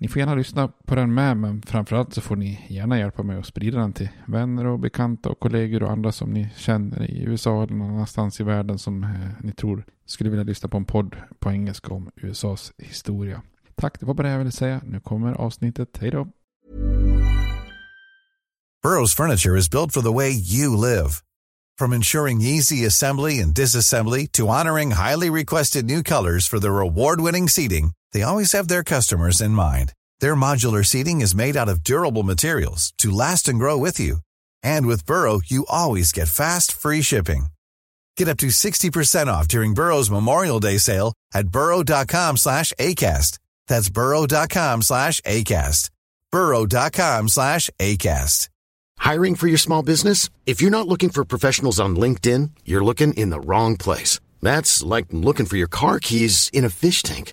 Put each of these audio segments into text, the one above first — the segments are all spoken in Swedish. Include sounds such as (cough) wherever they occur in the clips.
Ni får gärna lyssna på den med, men framförallt så får ni gärna hjälpa mig att sprida den till vänner och bekanta och kollegor och andra som ni känner i USA eller någon annanstans i världen som eh, ni tror skulle vilja lyssna på en podd på engelska om USAs historia. Tack, det var bara det jag ville säga. Nu kommer avsnittet. Hej då! Burrows furniture is built for the way you live. From ensuring easy assembly and disassembly to honoring highly requested new colors for their award-winning seating, they always have their customers in mind. Their modular seating is made out of durable materials to last and grow with you. And with Burrow, you always get fast, free shipping. Get up to 60% off during Burrow's Memorial Day sale at burrow.com slash ACAST. That's burrow.com slash ACAST. burrow.com slash ACAST. Hiring for your small business? If you're not looking for professionals on LinkedIn, you're looking in the wrong place. That's like looking for your car keys in a fish tank.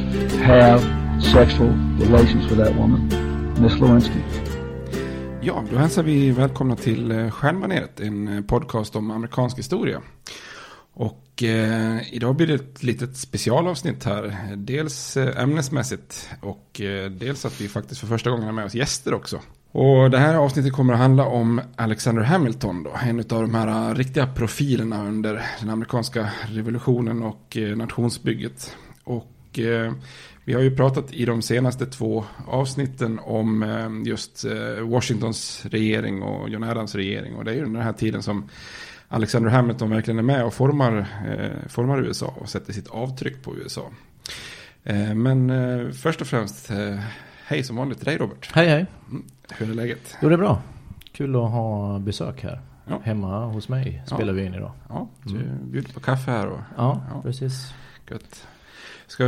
have sexual relations with that woman, Miss Lewinsky. Ja, då hälsar vi välkomna till eh, Stjärnbaneret, en eh, podcast om amerikansk historia. Och eh, idag blir det ett litet specialavsnitt här. Dels eh, ämnesmässigt och eh, dels att vi faktiskt för första gången har med oss gäster också. Och det här avsnittet kommer att handla om Alexander Hamilton då. En av de här riktiga profilerna under den amerikanska revolutionen och eh, nationsbygget. Och eh, vi har ju pratat i de senaste två avsnitten om eh, just eh, Washingtons regering och John Adams regering. Och det är ju den här tiden som Alexander Hamilton verkligen är med och formar, eh, formar USA och sätter sitt avtryck på USA. Men först och främst, hej som vanligt till dig Robert. Hej hej. Mm, hur är läget? Jo det är bra. Kul att ha besök här. Ja. Hemma hos mig spelar Ja. vi in idag. Ja, du Mm. bjuder på kaffe här och Ja, Ja. precis. gött. Ska,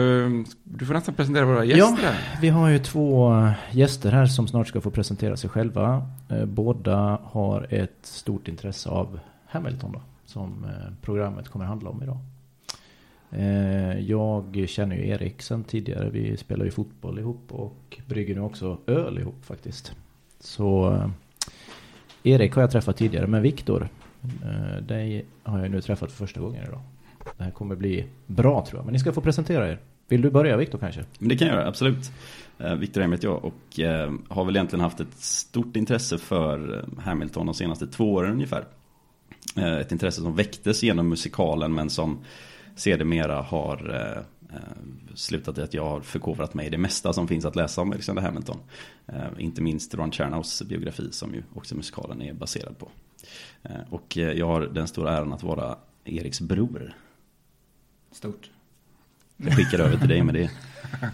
du får nästan presentera våra gäster Ja, vi har ju två gäster här som snart ska få presentera sig själva. Eh, Båda har ett stort intresse av Hamilton då, som eh, programmet kommer handla om idag. Eh, Jag känner ju Erik sedan tidigare. Vi spelar ju fotboll ihop och brygger nu också öl ihop faktiskt. Så Erik har jag träffat tidigare, men Viktor, dig har jag nu träffat för första gången idag. Det här kommer bli bra tror jag, men ni ska få presentera er. Vill du börja Viktor kanske? Men det kan jag göra, absolut. Eh, Viktor Heim heter jag och eh, har väl egentligen haft ett stort intresse för eh, Hamilton de senaste två åren ungefär. Ett intresse som väcktes genom musikalen men som sedermera har slutat i att jag har förkovrat mig i det mesta som finns att läsa om Alexander Hamilton. Inte minst Ron Chernows biografi som ju också musikalen är baserad på. Och jag har den stora äran att vara Eriks bror. Stort. Jag skickar över till dig med det. (laughs)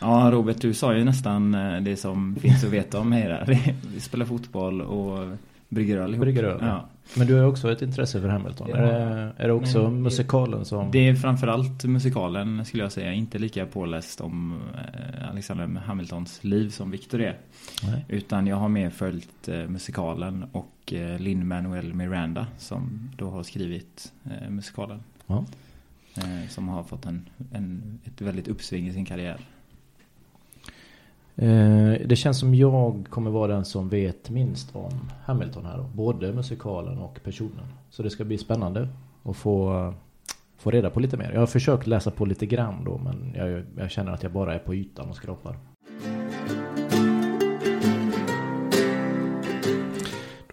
Ja, Robert, du sa ju nästan det som finns att veta om mig där. (laughs) Vi spelar fotboll och brygger öl ihop. Brygger öl, ja. Men du har också ett intresse för Hamilton. Ja. Är, det, är det också Men, musikalen som... Det är framförallt musikalen skulle jag säga. Inte lika påläst om eh, Alexander Hamiltons liv som Victor är. Nej. Utan jag har mer följt eh, musikalen och eh, Lin-Manuel Miranda som då har skrivit musikalen. Ja. Eh, som har fått en, en, ett väldigt uppsving i sin karriär. Eh, det känns som jag kommer vara den som vet minst om Hamilton här. Då. Både musikalen och personen. Så det ska bli spännande att få, få reda på lite mer. Jag har försökt läsa på lite grann då men jag, jag känner att jag bara är på ytan och skrapar.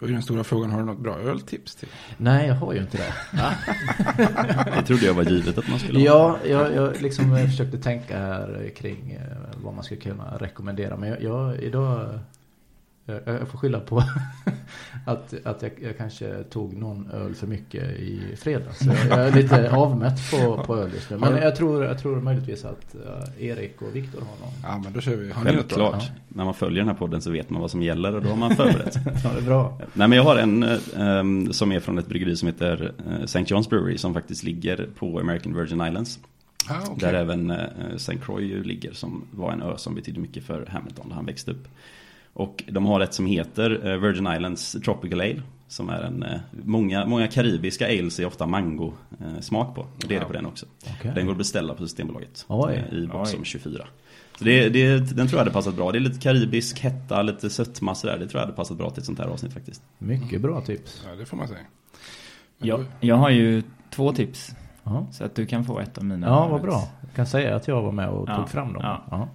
Då är den stora frågan, har du något bra öltips till? Nej, jag har ju inte det. (laughs) det trodde jag var givet att man skulle ha. Ja, jag, jag liksom försökte tänka här kring eh, vad man skulle kunna rekommendera. Men jag, jag idag jag får skylla på (laughs) att, att jag, jag, kanske tog någon öl för mycket i fredags. Jag är lite (laughs) avmätt på, på öl just nu. Men jag tror, jag tror möjligtvis att uh, Erik och Viktor har någon. Ja, men då kör vi. Självklart. Ja. När man följer den här podden så vet man vad som gäller och då har man förberett. (laughs) ja, det är bra. Nej, men jag har en um, som är från ett bryggeri som heter St. John's Brewery som faktiskt ligger på American Virgin Islands. Ah, okay. Där även St. Croix ligger som var en ö som betydde mycket för Hamilton där han växte upp. Och de har ett som heter eh, Virgin Islands Tropical Ale. Som är en, eh, många, många karibiska ales är ofta mango eh, smak på. Och det är det på den också. Okay. Den går att beställa på Systembolaget. Oj. I box som 24. Så det, det, den tror jag hade passat bra. Det är lite karibisk hetta, lite sötma sådär. Det tror jag hade passat bra till ett sånt här avsnitt faktiskt. Mycket bra tips. Ja, det får man säga. Ja, jag har ju två tips. Aha. Så att du kan få ett av mina. Ja, vad bra. Jag kan säga att jag var med och ja, tog fram dem. Ja.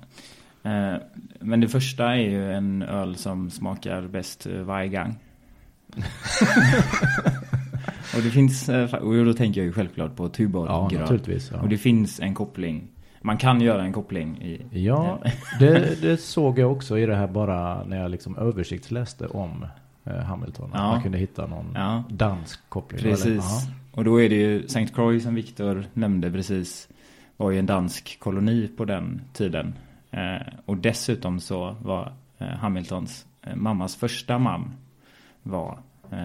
Eh, men det första är ju en öl som smakar bäst eh, varje gång. (laughs) och det finns, eh, och då tänker jag ju självklart på Tuborg ja, naturligtvis, ja. Och det finns en koppling. Man kan göra en koppling i... Ja, det, det såg jag också i det här bara när jag liksom översiktsläste om Hamilton. Ja. Man kunde hitta någon ja. dansk koppling. Precis. Och då är det ju St. Croix som Viktor nämnde precis. Var ju en dansk koloni på den tiden. Eh, och dessutom så var eh, Hamiltons eh, mammas första man var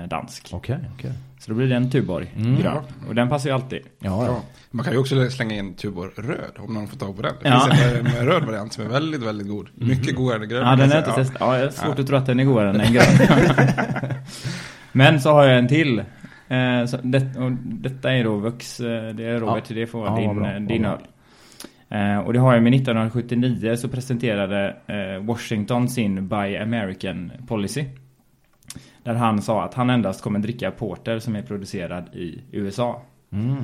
dansk. Okay, okay, Så då blir det en Tuborg mm. grön. Och den passar ju alltid. Ja, ja. Man kan ju också slänga in Tuborg röd om någon får tag på den. Det ja. finns en, en röd variant som är väldigt, väldigt god. Mm. Mycket godare än grön. Ja, den är inte testat. Ja, jag har svårt ja. att tro att den är godare än en grön. (laughs) Men så har jag en till. så det, och detta är då Vux. Det är Robert, ja. det får ja, din, din öl. Eh, och det har jag med 1979 så presenterade eh, Washington sin Buy American Policy. Där han sa att han endast kommer dricka porter som är producerad i USA. Mm.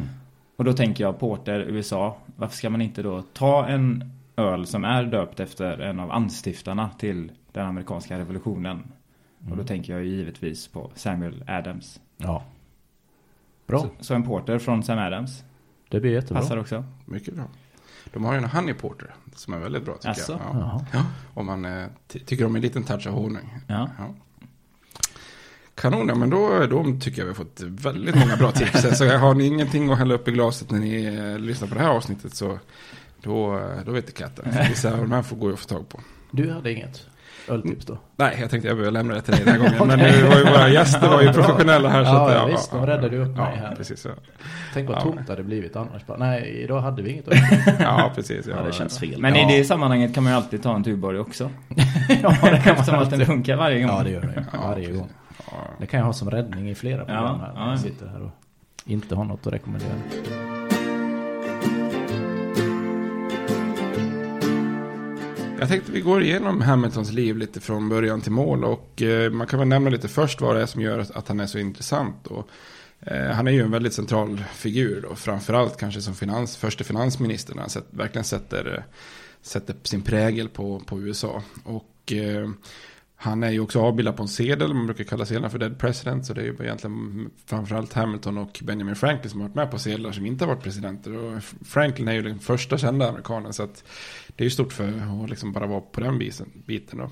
Och då tänker jag porter USA. Varför ska man inte då ta en öl som är döpt efter en av anstiftarna till den amerikanska revolutionen? Mm. Och då mm. tänker jag givetvis på Samuel Adams. Ja. Bra. Så, så en porter från Sam Adams. Det blir jättebra. Passar också. Mycket bra. De har ju en honey porter som är väldigt bra tycker alltså? jag. Ja. Ja. Om man eh, tycker om en liten touch av honung. Ja. ja. Kanon, ja, men då, då tycker jag vi har fått väldigt många bra tips. så har ni ingenting att hälla upp i glaset när ni eh, lyssnar på det här avsnittet så då, eh, då vet det katten. Vissa av de här får gå att få tag på. Du hade inget? Öltips då? Nej, jag tänkte jag behöver lämna det till dig den här (laughs) gången. Men nu var ju våra gäster var ju professionella här. Ja, så att, ja, ja visst. De räddade ju upp mig här. Precis, ja. Tänk vad tomt det hade blivit annars. Nej, idag hade vi inget (laughs) Ja, precis. Ja, det känns fel. Men i det sammanhanget kan man ju alltid ta en Tuborg också. (laughs) ja, det kan man Som att den funkar varje gång. Ja, det gör det. Varje gång. Det kan jag ha som räddning i flera program här. När jag sitter här och inte har något att rekommendera. Jag tänkte vi går igenom Hamiltons liv lite från början till mål. Och eh, man kan väl nämna lite först vad det är som gör att han är så intressant. Och, eh, han är ju en väldigt central figur. Och framförallt kanske som finans, första finansminister. När han sätt, verkligen sätter, eh, sätter sin prägel på, på USA. Och eh, Han är ju också avbildad på en sedel, man brukar kalla sedlarna för Dead President. Så det är ju egentligen framförallt Hamilton och Benjamin Franklin som har varit med på sedlar som inte har varit presidenter. Och Franklin är ju den första kända amerikanen. Så att det är ju stort för att liksom bara vara på den biten då.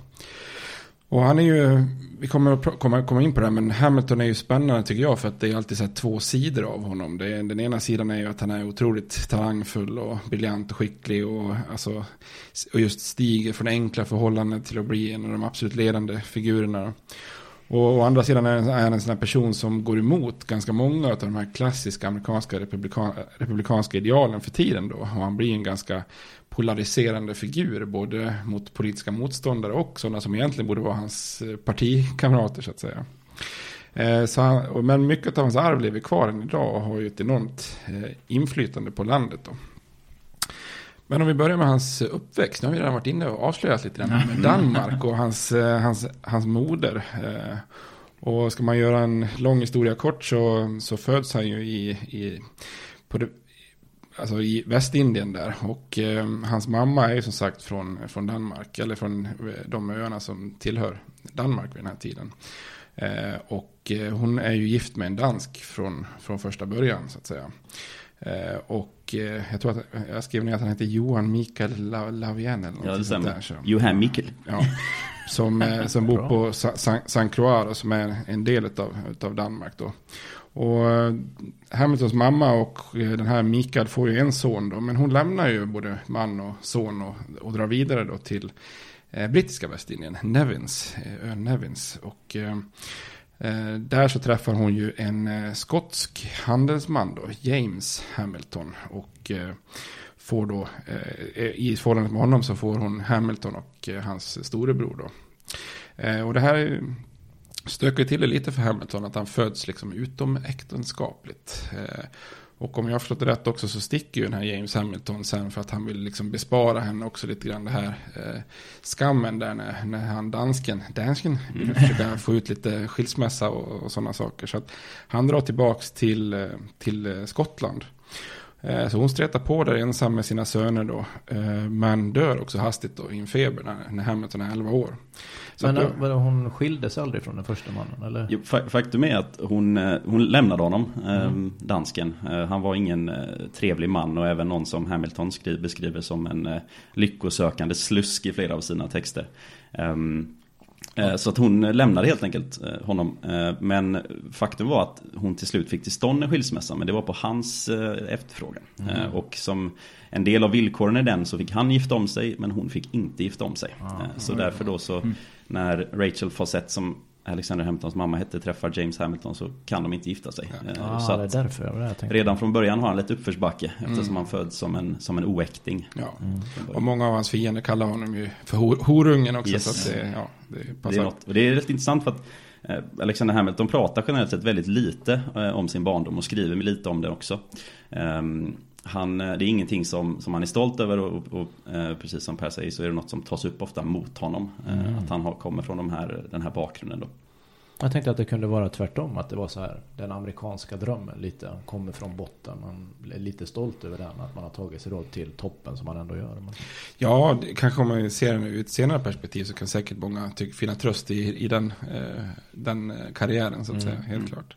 Och han är ju, vi kommer att komma, komma in på det här, men Hamilton är ju spännande tycker jag för att det är alltid så två sidor av honom. Det den ena sidan är ju att han är otroligt talangfull och briljant och skicklig och, alltså, och just stiger från enkla förhållanden till att bli en av de absolut ledande figurerna. Och å andra sidan är han en sån här person som går emot ganska många av de här klassiska amerikanska republikan, republikanska idealen för tiden då. Och han blir en ganska polariserande figur, både mot politiska motståndare och sådana som egentligen borde vara hans eh, partikamrater så att säga. Eh, så han, men mycket av hans arv lever kvar än idag och har ju ett enormt eh, inflytande på landet. Då. Men om vi börjar med hans uppväxt. Nu har vi redan varit inne och avslöjat lite grann med Danmark och hans, hans, hans moder. Och ska man göra en lång historia kort så, så föds han ju i, i på det, alltså i Västindien där. Och eh, hans mamma är ju som sagt från, från Danmark, eller från eh, de öarna som tillhör Danmark vid den här tiden. Eh, och eh, hon är ju gift med en dansk från, från första början så att säga. Eh, och eh, jag tror att jag skrev ner att han heter Johan Mikael Lavien eller Ja, det stämmer. Johan Mikael. Ja, som, som bor på Saint Croix som är en del av, av Danmark då. Och eh, Hamiltons mamma och eh, den här Mikael får ju en son då. Men hon lämnar ju både man och son och, och drar vidare då till eh, brittiska Västindien, Nevins, eh, ön Nevins. Och eh, eh där så träffar hon ju en skotsk handelsman då, James Hamilton. Och får då, i förhållande med honom så får hon Hamilton och hans storebror då. och det här stökar till det lite för Hamilton att han föds liksom utomäktenskapligt. Eh, och om jag har förstått det rätt också så sticker ju den här James Hamilton sen för att han vill liksom bespara henne också lite grann det här eh, skammen där när, när han dansken, dansken vill mm. försöka få ut lite skilsmässa och, och sådana saker. Så att han drar tillbaks till, eh, till eh, Skottland. Eh, så hon stretar på där ensam med sina söner då. Men dör också hastigt då i en feber när, när Hamilton är 11 år. Men då, då, hon skildes aldrig från den första mannen? Eller? Jo, faktum är att hon, eh, hon lämnade honom, eh, mm. dansken. Eh, han var ingen trevlig man och även någon som Hamilton skriver, beskriver som en lyckosökande slusk i flera av sina texter. Um, så att hon lämnade helt enkelt honom. Men faktum var att hon till slut fick till stånd en skilsmässa. Men det var på hans efterfrågan. Mm. Och som en del av villkoren i den så fick han gifta om sig. Men hon fick inte gifta om sig. Ah, så därför då så mm när Rachel Fawcett som Alexander Hamiltons mamma hette träffar James Hamilton så kan de inte gifta sig. Ja. Ah, så det är därför jag det redan från början har han lite uppförsbacke mm. eftersom han föds som en, som en oäkting. Ja. Mm. Och många av hans fiender kallar honom ju för hor, horungen också. Yes. Så det, ja, det, passar. det, är något, och det är rätt intressant för att eh, Alexander Hamilton pratar generellt sett väldigt lite eh, om sin barndom och skriver lite om det också. Han, eh, det är ingenting som, som han är stolt över och, och, och eh, precis som Per säger så är det något som tas upp ofta mot honom. Eh, mm. Att han har, kommer från de här, den här bakgrunden då. Jag tänkte att det kunde vara tvärtom, att det var så här den amerikanska drömmen lite, kommer från botten. Man är lite stolt över den, att man har tagit sig då till toppen som man ändå gör. Ja, det, kanske om man ser den ur ett senare perspektiv så kan säkert många tycka, finna tröst i, i den, eh, den karriären så att mm. säga, helt mm. klart.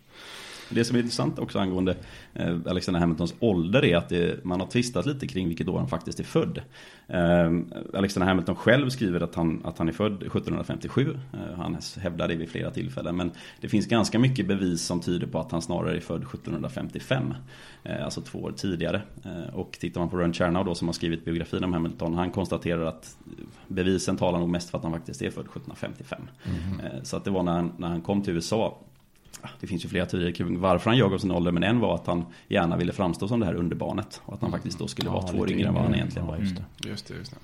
Det som är intressant också angående eh, Alexander Hamiltons ålder är att det, man har tvistat lite kring vilket år han faktiskt är född. Eh, Alexander Hamilton själv skriver att han, att han är född 1757. Eh, han hävdar det vid flera tillfällen. Men det finns ganska mycket bevis som tyder på att han snarare är född 1755. Alltså två år tidigare. Och tittar man på Ron Chernow då som har skrivit biografin om Hamilton. Han konstaterar att bevisen talar nog mest för att han faktiskt är född 1755. Mm. Så att det var när han, när han kom till USA det finns ju flera teorier kring varför han ljög om sin ålder. Men en var att han gärna ville framstå som det här underbarnet. Och att han faktiskt då skulle ja, vara två år yngre än vad han egentligen var. Just det. Just det, just det.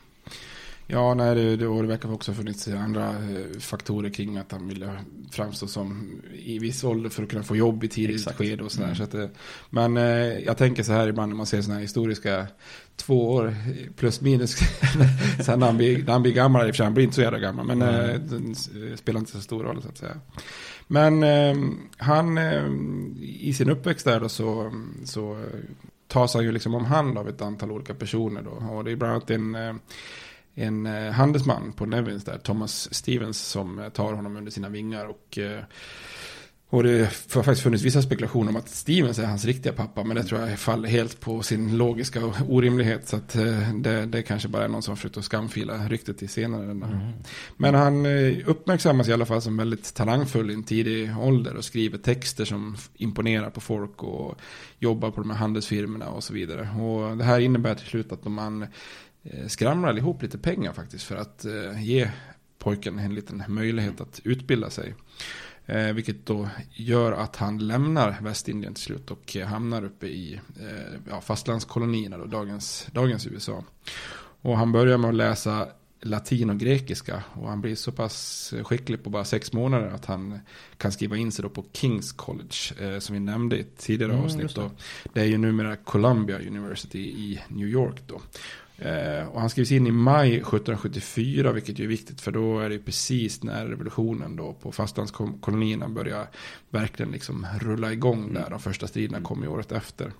Ja, nej, det, det, och det verkar också ha funnits andra eh, faktorer kring att han ville framstå som i viss ålder för att kunna få jobb i tidigt skede och sådär. Mm. Så att, eh, men eh, jag tänker så här ibland när man ser sådana här historiska två år plus minus. (laughs) Sen när han blir, när han blir gammal, i och för sig han blir inte så jävla gammal, men mm. det spelar inte så stor roll så att säga. Men eh, han, eh, i sin uppväxt där då så, så tas han ju liksom om hand av ett antal olika personer då. Och det är bland annat en, eh, en eh, handelsman på Nevins där, Thomas Stevens, som tar honom under sina vingar. och eh, och det har faktiskt funnits vissa spekulationer om att Stevens är hans riktiga pappa. Men det tror jag faller helt på sin logiska orimlighet. Så att eh, det, det kanske bara är någon som försökt att skamfila ryktet till senare. Mm. Men han eh, uppmärksammas i alla fall som väldigt talangfull i en tidig ålder. Och skriver texter som imponerar på folk. Och jobbar på de här handelsfirmorna och så vidare. Och det här innebär till slut att man eh, skramlar ihop lite pengar faktiskt. För att ge pojken en liten möjlighet att utbilda sig. Eh, vilket då gör att han lämnar Västindien till slut och hamnar uppe i eh, ja, fastlandskolonierna, då, dagens, dagens USA. Och han börjar med att läsa latin och grekiska. Och han blir så pass skicklig på bara sex månader att han kan skriva in sig då på Kings College. Eh, som vi nämnde i ett tidigare mm, avsnitt. Då. Det är ju numera Columbia University i New York då. Eh, och han skrivs in i maj 1774, vilket ju är viktigt för då är det precis när revolutionen då på fastlandskolonierna börjar verkligen liksom rulla igång där. De första striderna mm. kom ju året efter.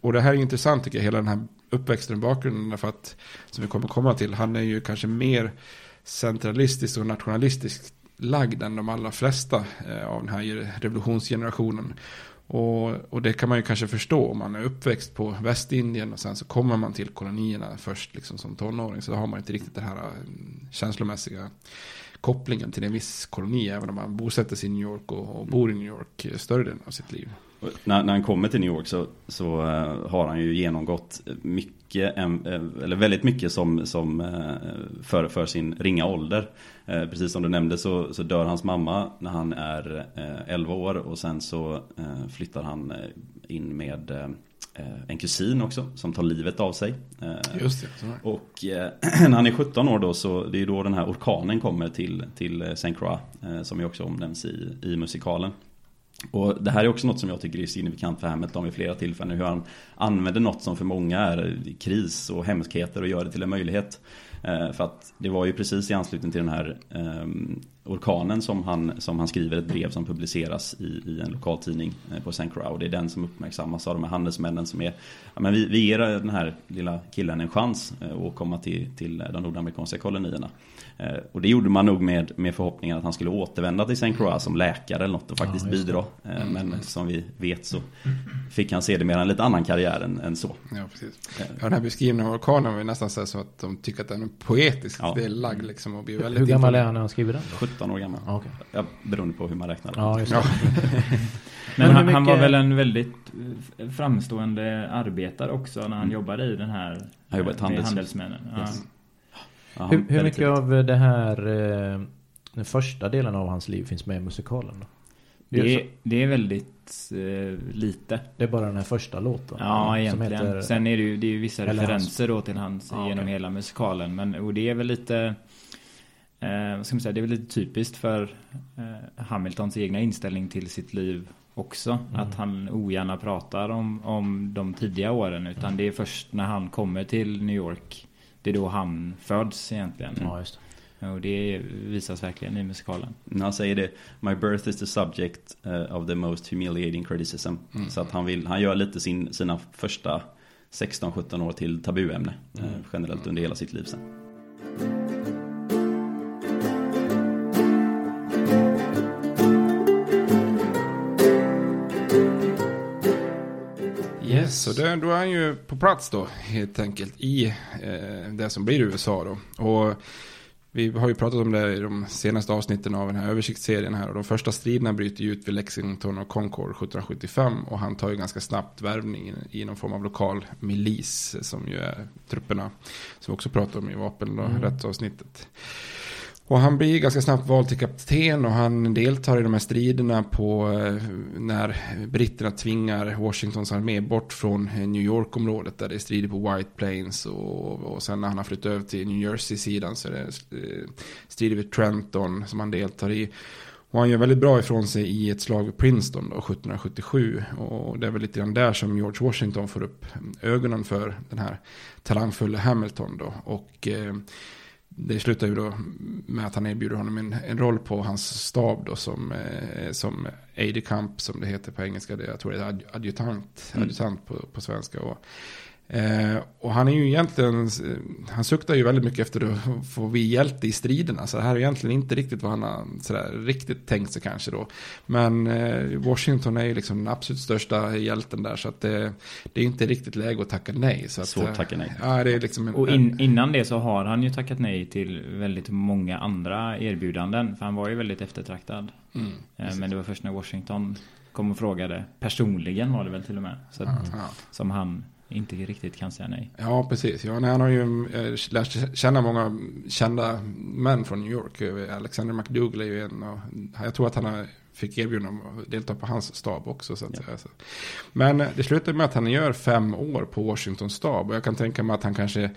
Och det här är intressant tycker jag, hela den här uppväxten och bakgrunden. För att, som vi kommer komma till, han är ju kanske mer centralistisk och nationalistisk lagd än de allra flesta eh, av den här revolutionsgenerationen. Och, och, det kan man ju kanske förstå om man är uppväxt på Västindien och sen så kommer man till kolonierna först liksom som tonåring. Så då har man inte riktigt den här eh, känslomässiga kopplingen till en viss koloni. Även om man bosätter sig i New York och, och bor i New York eh, större delen av sitt liv. När, när, han kommer till New York så, så eh, har han ju genomgått mycket, eller väldigt mycket som, som för, för sin ringa ålder. Uh, precis som du nämnde så, så dör hans mamma när han är 11 år och sen så flyttar han in med en kusin också som tar livet av sig. Just det. Och (clears throat) när han är 17 år då så det är då den här orkanen kommer till, till Saint Croix som ju också omnämns i, i musikalen. Och det här är också något som jag tycker är signifikant för Hamilton vid flera tillfällen. Hur han använder något som för många är kris och hemskheter och gör det till en möjlighet. Eh, för att det var ju precis i anslutning till den här ehm, orkanen som han, som han skriver ett brev som publiceras i, i en lokaltidning eh, på St. Crow. Det är den som uppmärksammas av de här handelsmännen som är ja, men vi, vi ger den här lilla killen en chans eh, att komma till, till de nordamerikanska kolonierna. Eh, och det gjorde man nog med, med förhoppningen att han skulle återvända till St. Croix som läkare eller något och faktiskt ja, bidra. Eh, mm, Men som vi vet så fick han sedermera en lite annan karriär än, än så. Ja, precis. Ja, den här beskrivningen av orkanen var nästan så att de tycker att den är poetisk. Ja. Det är lagd liksom och blir väldigt Hur gammal är han när han skriver den? Då? 17 år gammal. okay. ja, beroende på hur man räknar. Ja, just det. (laughs) Men han, han, var väl en väldigt framstående arbetare också när han mm. jobbade i den här han jobbade handels... handelsmännen. Yes. Ja, hur, hur mycket av det här eh, den första delen av hans liv finns med i musikalen? Då? Det är, det är väldigt eh, lite. Det är bara den här första låten? Ja, egentligen. Heter, Sen är det ju, det är ju vissa referenser hans... då till hans ja, genom okay. hela musikalen. Men och det är väl lite... Eh, vad ska man säga? Det är väl lite typiskt för eh, Hamiltons egna inställning till sitt liv också. Mm. Att han ogärna pratar om, om de tidiga åren. Utan det är först när han kommer till New York det är då han föds egentligen. Ja, just det. Och det visas verkligen i musikalen. Han säger det, My birth is the subject uh, of the most humiliating criticism. Mm. Så att han, vill, han gör lite sin, sina första 16-17 år till tabuämne. Eh, mm. Generellt under hela sitt liv sen. så det, då är han ju på plats då helt enkelt i eh, det som blir USA då. Och vi har ju pratat om det i de senaste avsnitten av den här översiktsserien här. Och de första striderna bryter ju ut vid Lexington och Concord 1775. Och han tar ju ganska snabbt värvning i någon form av lokal milis. Som ju är trupperna som vi också pratar om i vapenrättsavsnittet. Mm. Och han blir ganska snabbt vald till kapten och han deltar i de här striderna på eh, när britterna tvingar Washingtons armé bort från eh, New York-området där det är strider på White Plains och, och sen när han har flyttat över till New Jersey-sidan så är det eh, strider vid Trenton som han deltar i. Och han gör väldigt bra ifrån sig i ett slag vid Princeton då, 1777. Och det är väl lite grann där som George Washington får upp ögonen för den här talangfulla Hamilton då. Och eh, det slutar ju då med att han erbjuder honom en, en roll på hans stab då som, eh, som aide camp som det heter på engelska. Det, jag tror det är adjutant, mm. adjutant på, på svenska. Och, Eh, och han är ju egentligen, han suktar ju väldigt mycket efter att få bli hjälte i striderna. Så det här är egentligen inte riktigt vad han har sådär, riktigt tänkt sig kanske då. Men eh, Washington är ju liksom den absolut största hjälten där. Så att det, det är inte riktigt läge att tacka nej. Så att, Svårt att tacka nej. Ja, det är liksom en, och in, innan det så har han ju tackat nej till väldigt många andra erbjudanden. För han var ju väldigt eftertraktad. Mm, eh, men det var först när Washington kom och frågade. Personligen var det väl till och med. Så att, ja. Som han inte riktigt kan säga nej. Ja, precis. Ja, nej, han har ju äh, lärt känna många kända män från New York. Alexander McDougall är ju en och jag tror att han har, fick erbjudande att delta på hans stab också. Så ja. Men det slutar med att han gör fem år på Washington stab och jag kan tänka mig att han kanske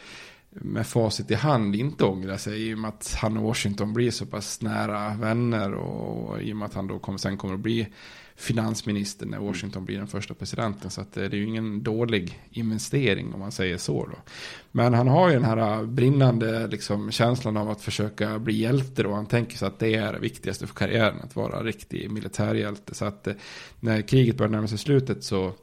med facit i hand inte ångrar sig i och med att han och Washington blir så pass nära vänner och i och med att han då kommer, sen kommer att bli finansminister när Washington blir den första presidenten. Så att eh, det är ju ingen dålig investering om man säger så. Då. Men han har ju den här brinnande liksom, känslan av att försöka bli hjälte. Då. Han tänker sig att det är det viktigaste för karriären, att vara riktig militärhjälte. Så att eh, när kriget börjar närma sig slutet så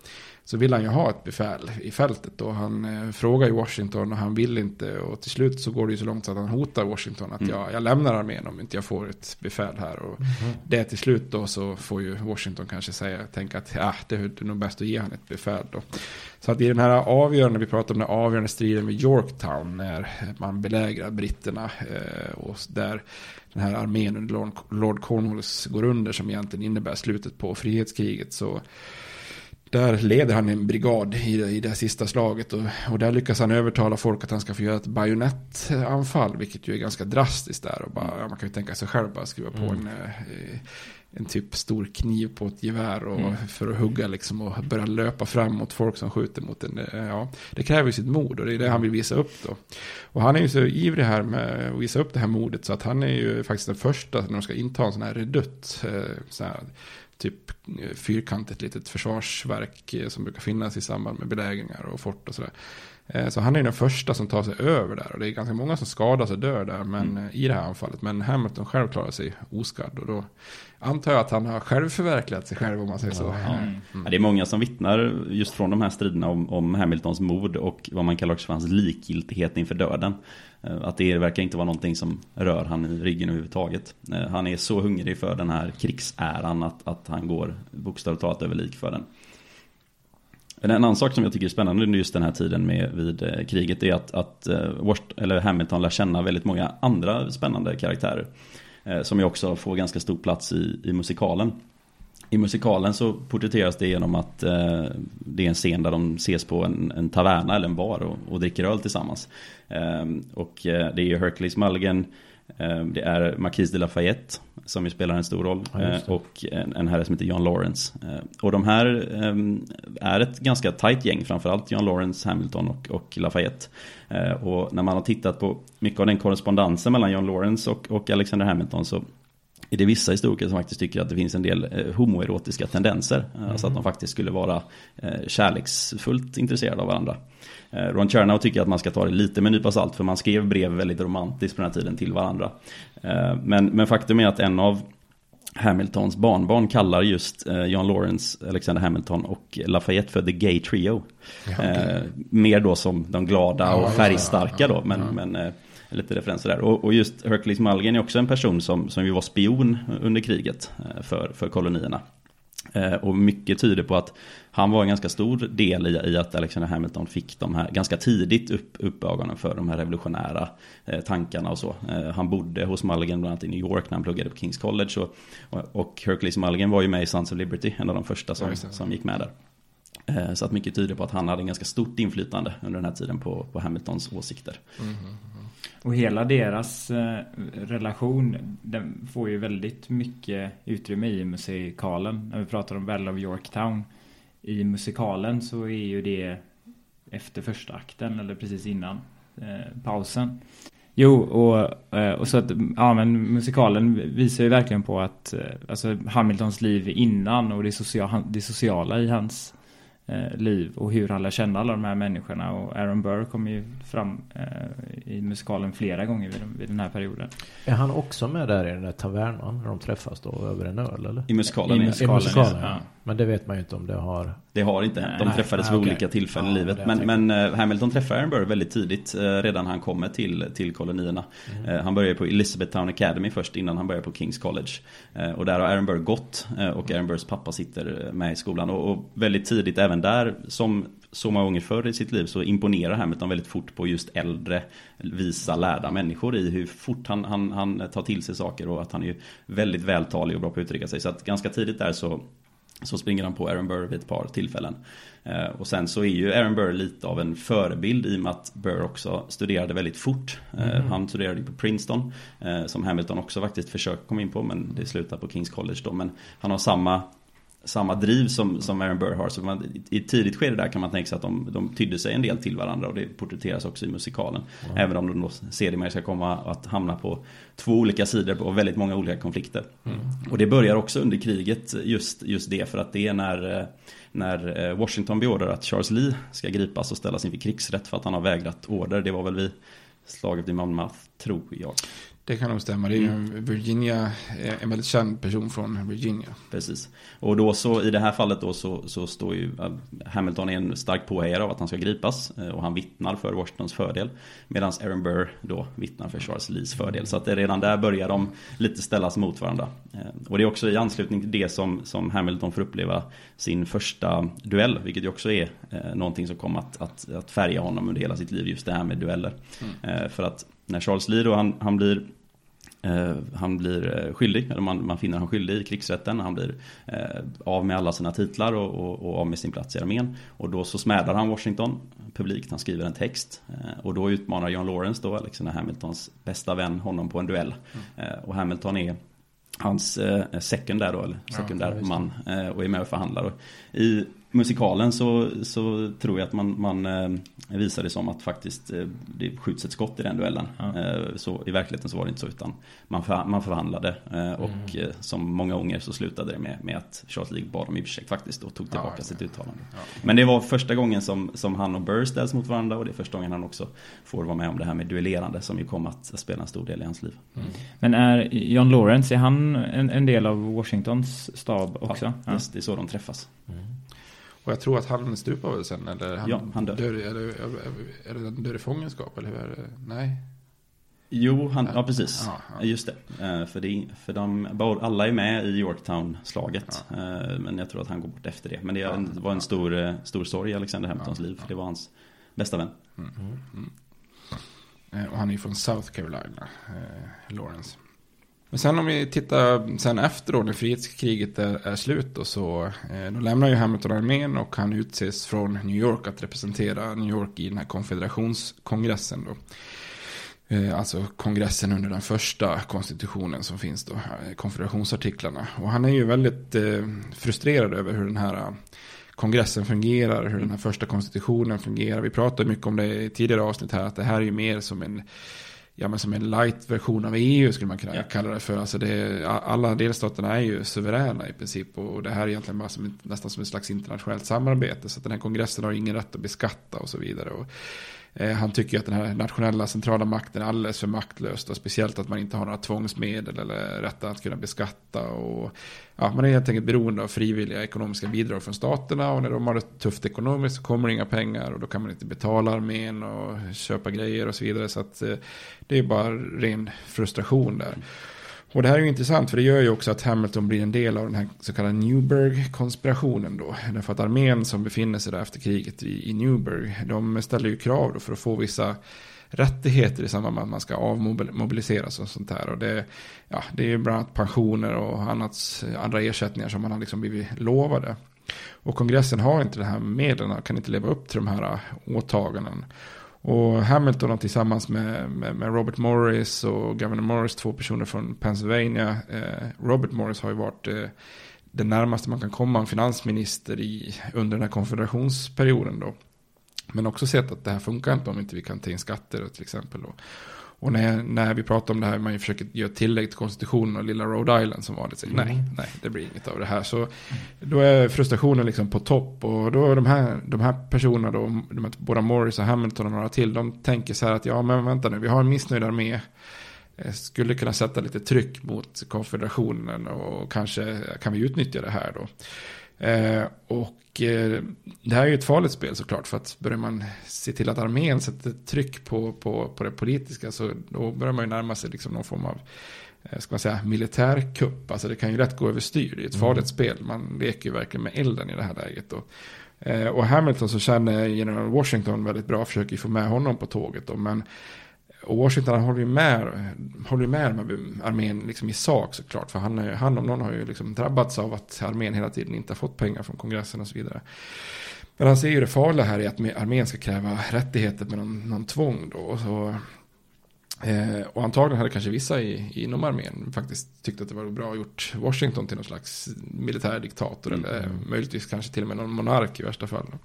så vill han ju ha ett befäl i fältet. Och han eh, frågar ju Washington och han vill inte. Och till slut så går det ju så långt så att han hotar Washington att mm. jag, jag lämnar armén om inte jag får ett befäl här. Och mm. det till slut då så får ju Washington kanske säga, tänka att ja, det är nog bäst att ge han ett befäl då. Så att i den här avgörande, vi pratar om den avgörande striden vid Yorktown när man belägrar britterna eh, och där den här armén under Lord, Lord Cornwallis går under som egentligen innebär slutet på frihetskriget så där leder han en brigad i det, i det sista slaget och, och där lyckas han övertala folk att han ska få göra ett bajonettanfall, vilket ju är ganska drastiskt där. Och bara, man kan ju tänka sig själv bara skriva på mm. en, eh, en typ stor kniv på ett gevär och, mm. för att hugga liksom och börja löpa fram mot folk som skjuter mot en. Eh, ja, det kräver ju sitt mod och det är det han vill visa upp då. Och han är ju så ivrig här med att visa upp det här modet så att han är ju faktiskt den första när de ska inta en sån här redutt. Eh, sån här, typ eh, fyrkantigt litet försvarsverk eh, som brukar finnas i samband med belägringar och fort och sådär. Eh, så han är den första som tar sig över där och det är ganska många som skadas och dör där men, mm. i det här anfallet. Men Hamilton själv klarar sig oskadd och då antar jag att han har själv förverkligat sig själv om man säger så. Ja. Mm. Ja, det är många som vittnar just från de här striderna om, om Hamiltons mod och vad man kallar också för hans likgiltighet inför döden. Eh, att det verkar inte vara någonting som rör han i ryggen överhuvudtaget. Eh, han är så hungrig för den här krigsäran att, att han går bokstavligt talat över lik för den. En annan sak som jag tycker är spännande under just den här tiden med, vid eh, kriget är att, att eh, Worst, eller Hamilton lär känna väldigt många andra spännande karaktärer. Eh, som ju också får ganska stor plats i, i musikalen. I musikalen så porträtteras det genom att eh, det är en scen där de ses på en, en taverna eller en bar och, och dricker öl tillsammans. Eh, och det är Hercules Mulligan, eh, det är Marquis de Lafayette som ju spelar en stor roll ja, eh, och en, en herre som heter John Lawrence. Eh, och de här ehm, är ett ganska tight gäng, framförallt John Lawrence, Hamilton och, och Lafayette. Eh, och när man har tittat på mycket av den korrespondensen mellan John Lawrence och, och Alexander Hamilton så är det vissa historiker som faktiskt tycker att det finns en del eh, homoerotiska tendenser. Mm. Alltså att de faktiskt skulle vara eh, kärleksfullt intresserade av varandra. Eh, Ron Chernow tycker att man ska ta det lite med en nypa salt för man skrev brev väldigt romantiskt på den här tiden till varandra. Men, men faktum är att en av Hamiltons barnbarn kallar just John Lawrence, Alexander Hamilton och Lafayette för The Gay Trio. Ja, okay. mer då som de glada och färgstarka då. Men, men lite referenser där. Och, och just Hercules Mulligan är också en person som, som ju var spion under kriget eh, för, för kolonierna. Eh, och mycket tyder på att han var en ganska stor del i, i att Alexander Hamilton fick de här ganska tidigt upp, upp ögonen för de här revolutionära eh, tankarna och så. Eh, han bodde hos Mulligan bland annat i New York när han pluggade på Kings College. Och, och, och Hercules Mulligan var ju med i Sons of Liberty, en av de första som, som gick med där. Eh, så att mycket tyder på att han hade en ganska stort inflytande under den här tiden på, på Hamiltons åsikter. Mm, mm, mm. Och hela deras eh, relation den får ju väldigt mycket utrymme i musikalen. När vi pratar om Battle of Yorktown. I musikalen så är ju det efter första akten eller precis innan eh, pausen. Jo, och, eh, och så att ja, men musikalen visar ju verkligen på att eh, alltså Hamiltons liv innan och det, social, det sociala i hans liv och hur han lär känna alla de här människorna och Aaron Burr kommer ju fram eh, i musikalen flera gånger vid, vid, den här perioden. Är han också med där i den där tavernan när de träffas då över en öl eller? I musikalen, I musikalen, I musikalen ja. Men det vet man ju inte om det har... Det har inte hänt. De träffades nej, vid okay. olika tillfällen ja, i livet. Men, men uh, Hamilton träffar Aaron Burr väldigt tidigt. Uh, redan han kommer till, till kolonierna. Mm. Uh, han börjar på Elizabethtown Academy först innan han börjar på Kings College. och där har Aaron Burr gått. och Aaron Burrs pappa sitter med i skolan. Och, och väldigt tidigt även där som så många gånger förr i sitt liv så imponerar Hamilton väldigt fort på just äldre, visa, lärda människor i hur fort han, han, han tar till sig saker och att han är väldigt vältalig och bra på att uttrycka sig. Så att ganska tidigt där så så springer han på Aaron Burr vid ett par tillfällen. Eh, och sen så är ju Aaron Burr lite av en förebild i och med att Burr också studerade väldigt fort. Mm. Han studerade på Princeton, eh, som Hamilton också faktiskt försökte komma in på, men det slutar på Kings College då. Men han har samma samma driv som, som Aaron Burr har. Så man, i ett tidigt skede där kan man tänka sig att de, de tydde sig en del till varandra och det porträtteras också i musikalen. Mm. Även om de då sedermera ska komma att hamna på två olika sidor och väldigt många olika konflikter. Mm. Och det börjar också under kriget just, just det för att det är när, när eh, Washington beordrar att Charles Lee ska gripas och ställas inför krigsrätt för att han har vägrat order. Det var väl vid slaget vid Monmouth, tror jag. Det kan nog stämma. Det är ju mm. Virginia, en väldigt känd person från Virginia. Precis. Och då så i det här fallet då så, så står ju Hamilton är en stark påhejare av att han ska gripas. Eh, och han vittnar för Washingtons fördel. Medan Aaron Burr då vittnar för Charles Lees fördel. Så att redan där börjar de lite ställas mot varandra. Eh, och det är också i anslutning till det som, som Hamilton får uppleva sin första duell. Vilket ju också är eh, någonting som kommer att, att, att färga honom under hela sitt liv. Just det här med dueller. Mm. För att när Charles Lee då han, han blir Eh, han blir eh, skyldig, eller man, man finner han skyldig i krigsrätten. Han blir eh, av med alla sina titlar och, och, och, av med sin plats i armén. Och då så smädar han Washington publikt. Han skriver en text. och då utmanar John Lawrence då, Alexander Hamiltons bästa vän, honom på en duell. Mm. och Hamilton är hans eh, sekundär då, eller sekundär ja, man eh, och är med och förhandlar. Och I musikalen så, så tror jag att man, man eh, visar det som att faktiskt eh, det skjuts ett skott i den duellen. Ja. Eh, så i verkligheten så var det inte så utan man, för, man förhandlade och mm. som många gånger så slutade det med, med att Charles League bad om ursäkt faktiskt och tog tillbaka ja, sitt uttalande. Men det var första gången som, som han och Burr ställs mot varandra och det är första gången han också får vara med om det här med duellerande som ju kom att spela en stor del i hans liv. Mm. Men är John Lawrence, är han en, en del av Washingtons stab också? Ja, just, det är så de träffas. Mm. Och jag tror att han stupar väl sen? Eller han ja, han dör. dör eller, är det dör i fångenskap? Eller hur? Nej. Jo, han, ja precis. Ja, ja. Just det. Eh, för, det, för de, alla är med i Yorktown-slaget. Ja. Eh, men jag tror att han går bort efter det. Men det var en stor, eh, stor sorg i Alexander Hamiltons liv. För det var hans bästa vän. Mm. Mm. Och han är ju från South Carolina, Lawrence. Men sen om vi tittar sen efter då när frihetskriget är, är slut då så eh, då lämnar ju Hamilton armén och han utses från New York att representera New York i den här konfederationskongressen då. Eh, alltså kongressen under den första konstitutionen som finns då, eh, konfederationsartiklarna. Och han är ju väldigt eh, frustrerad över hur den här eh, kongressen fungerar, hur den här första konstitutionen fungerar. Vi pratade mycket om det i tidigare avsnitt här, att det här är ju mer som en ja, men som en light-version av EU skulle man kunna ja. kalla det för. Alltså det, alla delstaterna är ju suveräna i princip och det här är egentligen bara som, nästan som ett slags internationellt samarbete. Så att den här kongressen har ingen rätt att beskatta och så vidare. Och, Eh, han tycker att den här nationella centrala makten är alldeles för maktlös. Och speciellt att man inte har några tvångsmedel eller rätt att kunna beskatta. Och, ja, man är helt enkelt beroende av frivilliga ekonomiska bidrag från staterna. Och när de har det tufft ekonomiskt så kommer det inga pengar. Och då kan man inte betala armén och köpa grejer och så vidare. Så att, eh, det är bara ren frustration där. Och det här är ju intressant för det gör ju också att Hamilton blir en del av den här så kallade Newburgh-konspirationen då. Därför att armén som befinner sig där efter kriget i, i Newburgh, de ställer ju krav då för att få vissa rättigheter i samband med att man ska avmobiliseras och sånt här. Och det, ja, det är ju bland annat pensioner och annat, andra ersättningar som man har liksom blivit lovade. Och kongressen har inte de här medlen, kan inte leva upp till de här åtaganden. Och Hamilton har tillsammans med, med, med, Robert Morris och Governor Morris, två personer från Pennsylvania. Eh, Robert Morris har ju varit eh, det närmaste man kan komma en finansminister i, under den här konfederationsperioden då. Men också sett att det här funkar inte om inte vi kan ta in skatter till exempel. Då. Och när, när vi pratar om det här, man försöker göra tillägg till konstitutionen och lilla Rhode Island som vanligt säger mm. nej, nej, det blir inget av det här. Så då är frustrationen liksom på topp och då är de här, de här personerna då, de här, både Morris och Hamilton och några till, de tänker så här att ja men vänta nu, vi har en missnöjd armé eh, skulle kunna sätta lite tryck mot konfederationen och kanske kan vi utnyttja det här då. Eh, och eh, det här är ju ett farligt spel såklart. För att börjar man se till att armén sätter tryck på, på, på det politiska så då börjar man ju närma sig liksom någon form av eh, ska man säga, militärkupp. Alltså det kan ju rätt gå överstyr. Det är ett mm. farligt spel. Man leker ju verkligen med elden i det här läget. Då. Eh, och Hamilton så känner general Washington väldigt bra, försöker få med honom på tåget. Då, men och Washington håller ju med, håller med med armén liksom i sak såklart. För han, han om någon har ju liksom drabbats av att armén hela tiden inte har fått pengar från kongressen och så vidare. Men han ser ju det farliga här i att armén ska kräva rättigheter med någon, någon tvång då. Och, så, eh, och antagligen hade kanske vissa i, inom armén faktiskt tyckt att det var bra gjort Washington till någon slags militärdiktator. Mm. Eller möjligtvis kanske till och med någon monark i värsta fall. Då.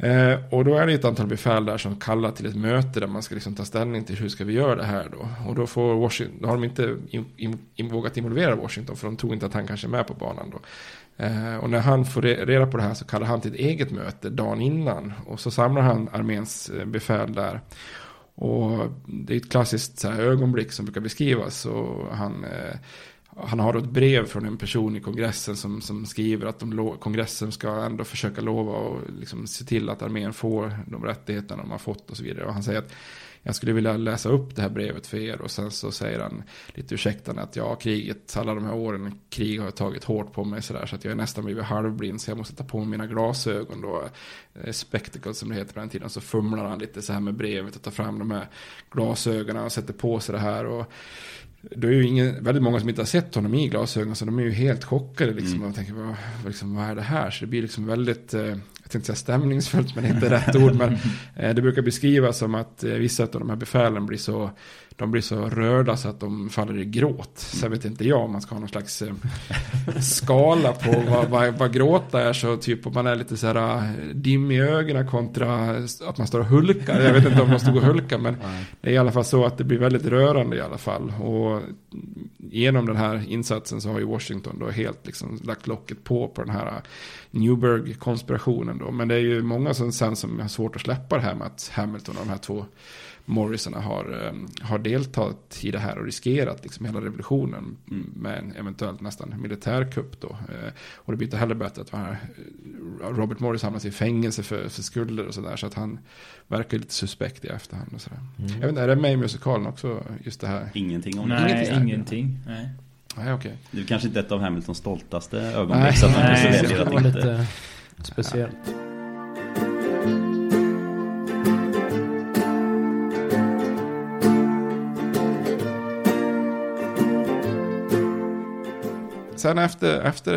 Eh, och då är det ett antal befäl där som kallar till ett möte där man ska liksom ta ställning till hur ska vi göra det här då. Och då, får Washington, då har de inte in, in, in, vågat involvera Washington för de tror inte att han kanske är med på banan då. Eh, och när han får reda på det här så kallar han till ett eget möte dagen innan. Och så samlar han arméns eh, befäl där. Och det är ett klassiskt så här, ögonblick som brukar beskrivas. Och han eh, han har då ett brev från en person i kongressen som, som skriver att de, kongressen ska ändå försöka lova och liksom se till att armén får de rättigheterna de har fått och så vidare. Och han säger att jag skulle vilja läsa upp det här brevet för er. Och sen så säger han lite ursäktande att ja, kriget, alla de här åren, krig har tagit hårt på mig sådär så att jag är nästan blivit halvblind så jag måste ta på mig mina glasögon då, eh, spectacle som det heter på den tiden, så fumlar han lite så här med brevet och tar fram de här glasögonen och sätter på sig det här. Och det är ju ingen, väldigt många som inte har sett honom i glasögon så de är ju helt chockade liksom. Mm. Och tänker, vad, liksom, vad är det här? Så det blir liksom väldigt, eh, jag tänkte säga stämningsfullt men inte rätt ord. Men (laughs) eh, det brukar beskrivas som att eh, vissa av de här befälen blir så de blir så rörda så att de faller i gråt. Sen vet inte jag om man ska ha någon slags eh, skala på vad, vad, vad gråta är. Så typ om man är lite så här eh, dim i ögonen kontra att man står och hulkar. Jag vet inte om man stod och hulkar men det är i alla fall så att det blir väldigt rörande i alla fall. Och genom den här insatsen så har ju Washington då helt liksom lagt locket på på den här Newburg-konspirationen då. Men det är ju många som sen som har svårt att släppa det här med att Hamilton och de här två Morrisarna har, eh, har deltagit i det här och riskerat liksom hela revolutionen med en eventuellt nästan militärkupp då. Eh, och det blir inte heller bättre att här, eh, Robert Morris hamnar i fängelse för, för skulder och sådär. Så att han verkar lite suspekt i efterhand och sådär. Mm. Jag vet inte, är det med i musikalen också just det här? Ingenting om det. Nej, ingenting. ingenting. Nej. Nej, okay. Det är kanske inte ett av Hamiltons stoltaste ögonblick. Nej, så att man nej, det var lite speciellt. Sen efter, efter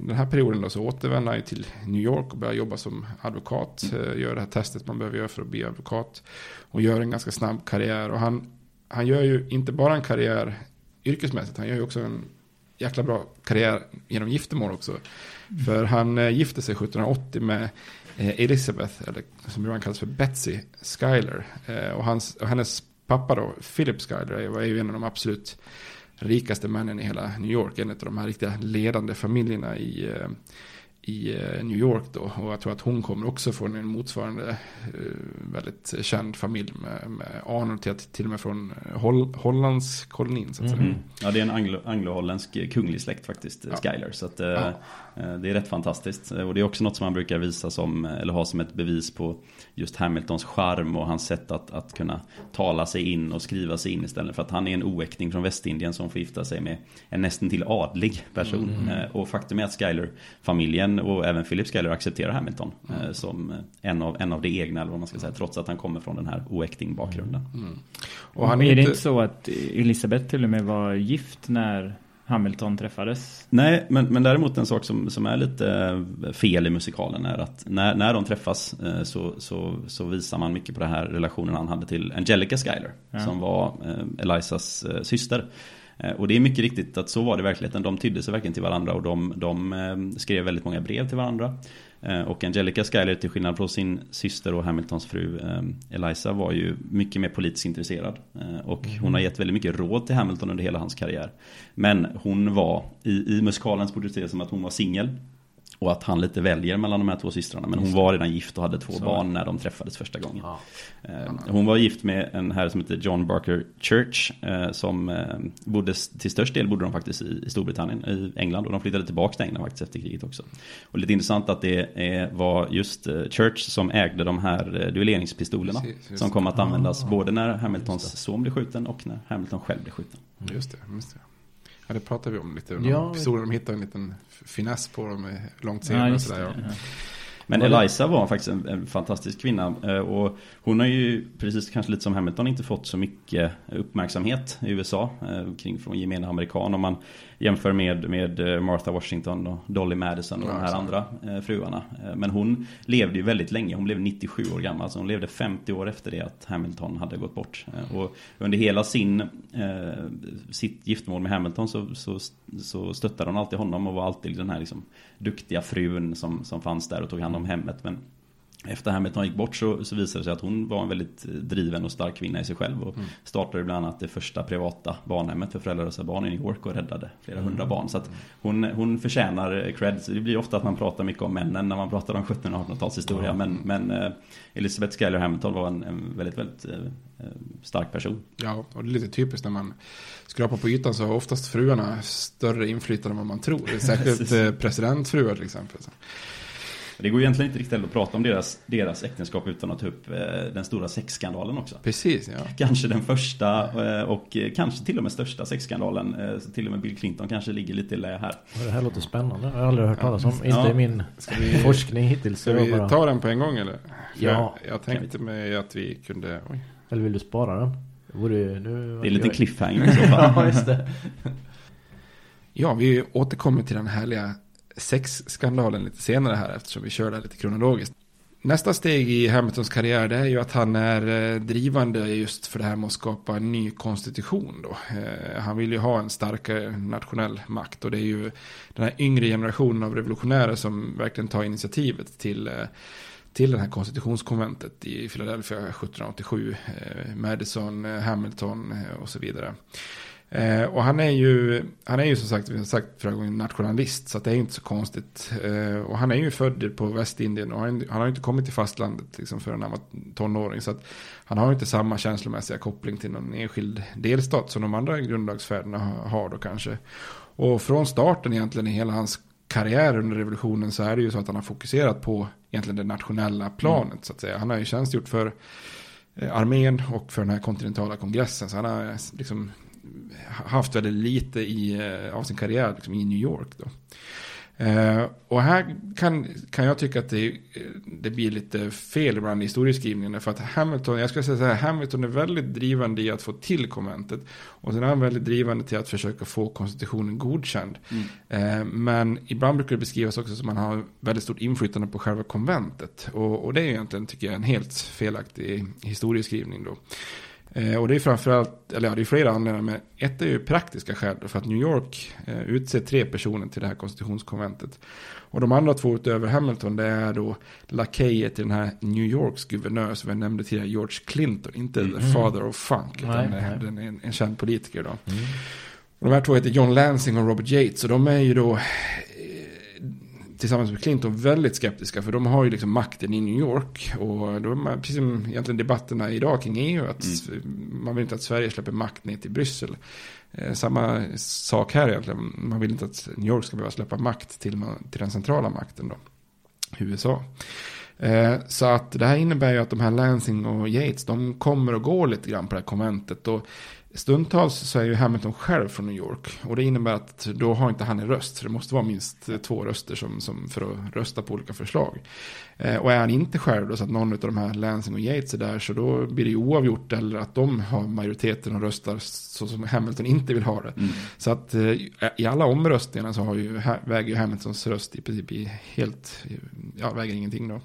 den här perioden då, så återvänder han till New York och börjar jobba som advokat. Mm. Eh, gör det här testet man behöver göra för att bli advokat. Och gör en ganska snabb karriär. Och han, han gör ju inte bara en karriär yrkesmässigt. Han gör ju också en jäkla bra karriär genom giftermål också. Mm. För han eh, gifte sig 1780 med eh, Elizabeth, eller som ibland kallas för Betsy Schuyler. och, hans, och hennes pappa då, Philip Schuyler, var ju en av de absolut rikaste männen i hela New York. En av de här riktiga ledande familjerna i, eh, i eh, New York då. Och jag tror att hon kommer också från en motsvarande eh, väldigt känd familj med, med anor till, till och med från Holl, Hollands kolonin. Så att mm. Ja, det är en anglo, anglo-holländsk kunglig släkt faktiskt, ja. Skyler. Så att, ja. det är rätt fantastiskt. Och det är också något som man brukar visa som, eller ha som ett bevis på just Hamiltons charm och hans sätt att, att kunna tala sig in och skriva sig in istället för att han är en oäkting från Västindien som får gifta sig med en nästan till adlig person. Mm. Eh, och faktum är att Schuyler-familjen och även Philip Schuyler accepterar Hamilton mm. som en av, en av det egna eller vad man ska säga trots att han kommer från den här oäkting bakgrunden. Mm. Och han är, är det inte så att Elisabeth till och med var gift när Hamilton träffades. Nej, men, men däremot en sak som, som är lite eh, fel i musikalen är att när, när de träffas eh, så, så, så visar man mycket på den här relationen han hade till Angelica Schuyler. Ja. Som var eh, Elisas syster. Och det är mycket riktigt att så var det i verkligheten. De tydde sig verkligen till varandra och de, de skrev väldigt många brev till varandra. Eh, och Angelica Schuyler till skillnad från sin syster och Hamiltons fru eh, Eliza var ju mycket mer politiskt intresserad. Eh, och hon Mm. har gett väldigt mycket råd till Hamilton under hela hans karriär. Men hon var, i, i musikalen se som att hon var singel. Och att han lite väljer mellan de här två systrarna. Men hon var redan gift och hade två Så. barn när de träffades första gången. Eh, Hon var gift med en herre som heter John Barker Church. eh, Som eh, bodde, till störst del bodde de faktiskt i Storbritannien, i England. Och de flyttade tillbaka till England faktiskt efter kriget också. Och lite intressant att det var just Church som ägde de här duelleringspistolerna. Precis, just som kom att användas Ah. både när Hamiltons son blev skjuten och när Hamilton själv blev skjuten. Just det, just det. Ja, det pratade vi om lite. Ja, Ja, de hittade en liten finess på dem med långt Ja, senare. just sådär, det, ja. ja. Men Eliza var faktiskt en, en fantastisk kvinna eh, och hon har ju precis kanske lite som Hamilton inte fått så mycket uppmärksamhet i USA eh, kring från gemene amerikan om man jämför med, med eh, Martha Washington och Dolly Madison och Ja, de här så. andra eh, fruarna. Eh, Men hon levde ju väldigt länge, hon blev 97 år gammal så hon levde 50 år efter det att Hamilton hade gått bort. Och under hela sin, sitt giftermål med Hamilton så, så, så stöttade hon alltid honom och var alltid den här liksom duktiga frun som, som fanns där och tog hand om hemmet. Men efter Hamilton gick bort så, så visade det sig att hon var en väldigt driven och stark kvinna i sig själv. Och Mm. startade bland annat det första privata barnhemmet för föräldralösa barn i New York och räddade flera Mm. hundra barn. Så att hon, hon förtjänar cred. Så det blir ofta att man pratar mycket om männen när man pratar om 1700 och 1800-talshistoria. Ja. Men, men eh, Elizabeth Schuyler Hamilton var en, en väldigt, väldigt eh, eh, stark person. Ja, och det är lite typiskt när man skrapar på ytan så har oftast fruarna större inflytande än vad man tror. Särskilt (laughs) eh, presidentfruar till exempel. Det går egentligen inte riktigt att prata om deras, deras äktenskap utan att ta upp eh, den stora sexskandalen också. Precis, ja. Kanske den första eh, och eh, kanske till och med största sexskandalen. Så till och med Bill Clinton kanske ligger lite i lä här. Det här låter spännande. Jag har aldrig hört talas om. Ja. Inte i min vi- forskning hittills. Ska vi bara- ta den på en gång eller? För Ja. Jag, jag tänkte mig att vi kunde... Oj. Eller vill du spara den? Det vore ju- nu... Det är lite cliffhanger i så fall. (laughs) ja, just det. Ja, vi återkommer till den härliga sexskandalen lite senare här eftersom vi kör det lite kronologiskt. Nästa steg i Hamiltons karriär det är ju att han är eh, drivande just för det här med att skapa en ny konstitution. Då. Eh, han vill ju ha en starkare nationell makt och det är ju den här yngre generationen av revolutionärer som verkligen tar initiativet till eh, till det här konstitutionskonventet i Philadelphia 1787. Madison, Hamilton och så vidare. Eh, och han är ju, han är ju som sagt, vi har sagt förra gången, nationalist. Så att det är inte så konstigt. Eh, och han är ju född på Västindien och han, han har ju inte kommit till fastlandet liksom, förrän han var tonåring. Så att han har ju inte samma känslomässiga koppling till någon enskild delstat som de andra grundlagsfäderna har- då kanske. Och från starten egentligen i hela hans karriär under revolutionen så är det ju så att han har fokuserat på egentligen det nationella planet så att säga. Han har ju tjänstgjort för eh, armén och för den här kontinentala kongressen. Så han har eh, liksom haft väldigt lite i, eh, av sin karriär liksom, i New York. Då. Eh, och här kan, kan jag tycka att det, det blir lite fel ibland i historieskrivningen. För att Hamilton, jag skulle säga så här, Hamilton är väldigt drivande i att få till konventet. Och sen är han väldigt drivande till att försöka få konstitutionen godkänd. Mm. Eh, men ibland brukar det beskrivas också som att man har väldigt stort inflytande på själva konventet. Och, och det är egentligen, tycker jag, en helt felaktig historieskrivning då. Eh, och det är framförallt, eller ja, det är flera anledningar, men ett är ju praktiska skäl. För att New York eh, utser tre personer till det här konstitutionskonventet. Och de andra två utöver Hamilton, det är då lakejer till den här New Yorks guvernör som jag nämnde tidigare, George Clinton. Inte Mm. the father of funk, utan Nej, nej. en, en känd politiker då. Mm. Och de här två heter John Lansing och Robert Yates. Och de är ju då tillsammans med Clinton väldigt skeptiska. För de har ju liksom makten i New York. Och då är man, precis som egentligen debatterna idag kring EU. Att man vill inte att Sverige släpper makt ner till Bryssel. Eh, samma sak här egentligen. Man vill inte att New York ska behöva släppa makt till, till den centrala makten då. USA. Eh, Så att det här innebär ju att de här Lansing och Yates, de kommer och går lite grann på det här konventet. Och stundtals så är ju Hamilton själv från New York. Och det innebär att då har inte han en röst. För det måste vara minst två röster som, som för att rösta på olika förslag. Eh, Och är han inte själv då, så att någon av de här Lansing och Yates är där, så då blir det ju oavgjort. Eller att de har majoriteten och röstar så som Hamilton inte vill ha det. Mm. Så att eh, i alla omröstningarna så har ju, väger ju Hamiltons röst i princip i helt, ja, väger ingenting då.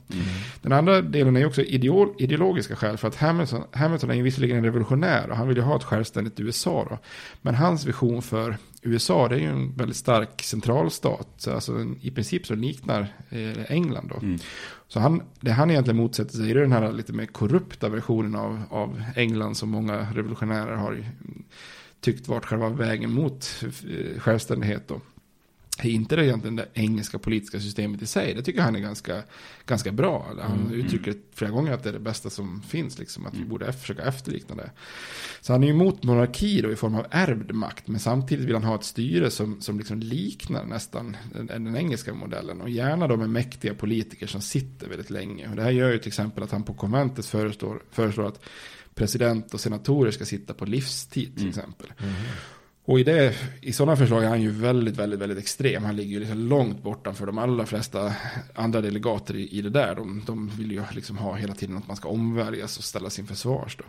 Den andra delen är ju också ideol, ideologiska skäl. För att Hamilton, Hamilton är ju visserligen en revolutionär och han vill ju ha ett självständigt självständigt USA. Då. Men hans vision för USA det är ju en väldigt stark centralstat. Alltså i princip så liknar eh, England då. Mm. Så han, det han egentligen motsätter sig är den här lite mer korrupta versionen av, av England som många revolutionärer har tyckt varit själva vägen mot eh, självständighet. Då är inte det egentligen det engelska politiska systemet i sig. Det tycker han är ganska, ganska bra. Han mm. uttrycker flera gånger att det är det bästa som finns. Liksom, att vi mm. borde försöka efterlikna det. Så han är emot monarki då, i form av ärvd makt. Men samtidigt vill han ha ett styre som, som liksom liknar nästan den, den engelska modellen. Och gärna då med mäktiga politiker som sitter väldigt länge. Och det här gör ju till exempel att han på konventet föreslår, föreslår att president och senatorer ska sitta på livstid till mm. exempel. Mm. Och i, det, i sådana förslag är han ju väldigt, väldigt, väldigt extrem. Han ligger ju liksom långt bortanför de allra flesta andra delegater i, i det där. De, de vill ju liksom ha hela tiden att man ska omväljas och ställas inför svars. Då.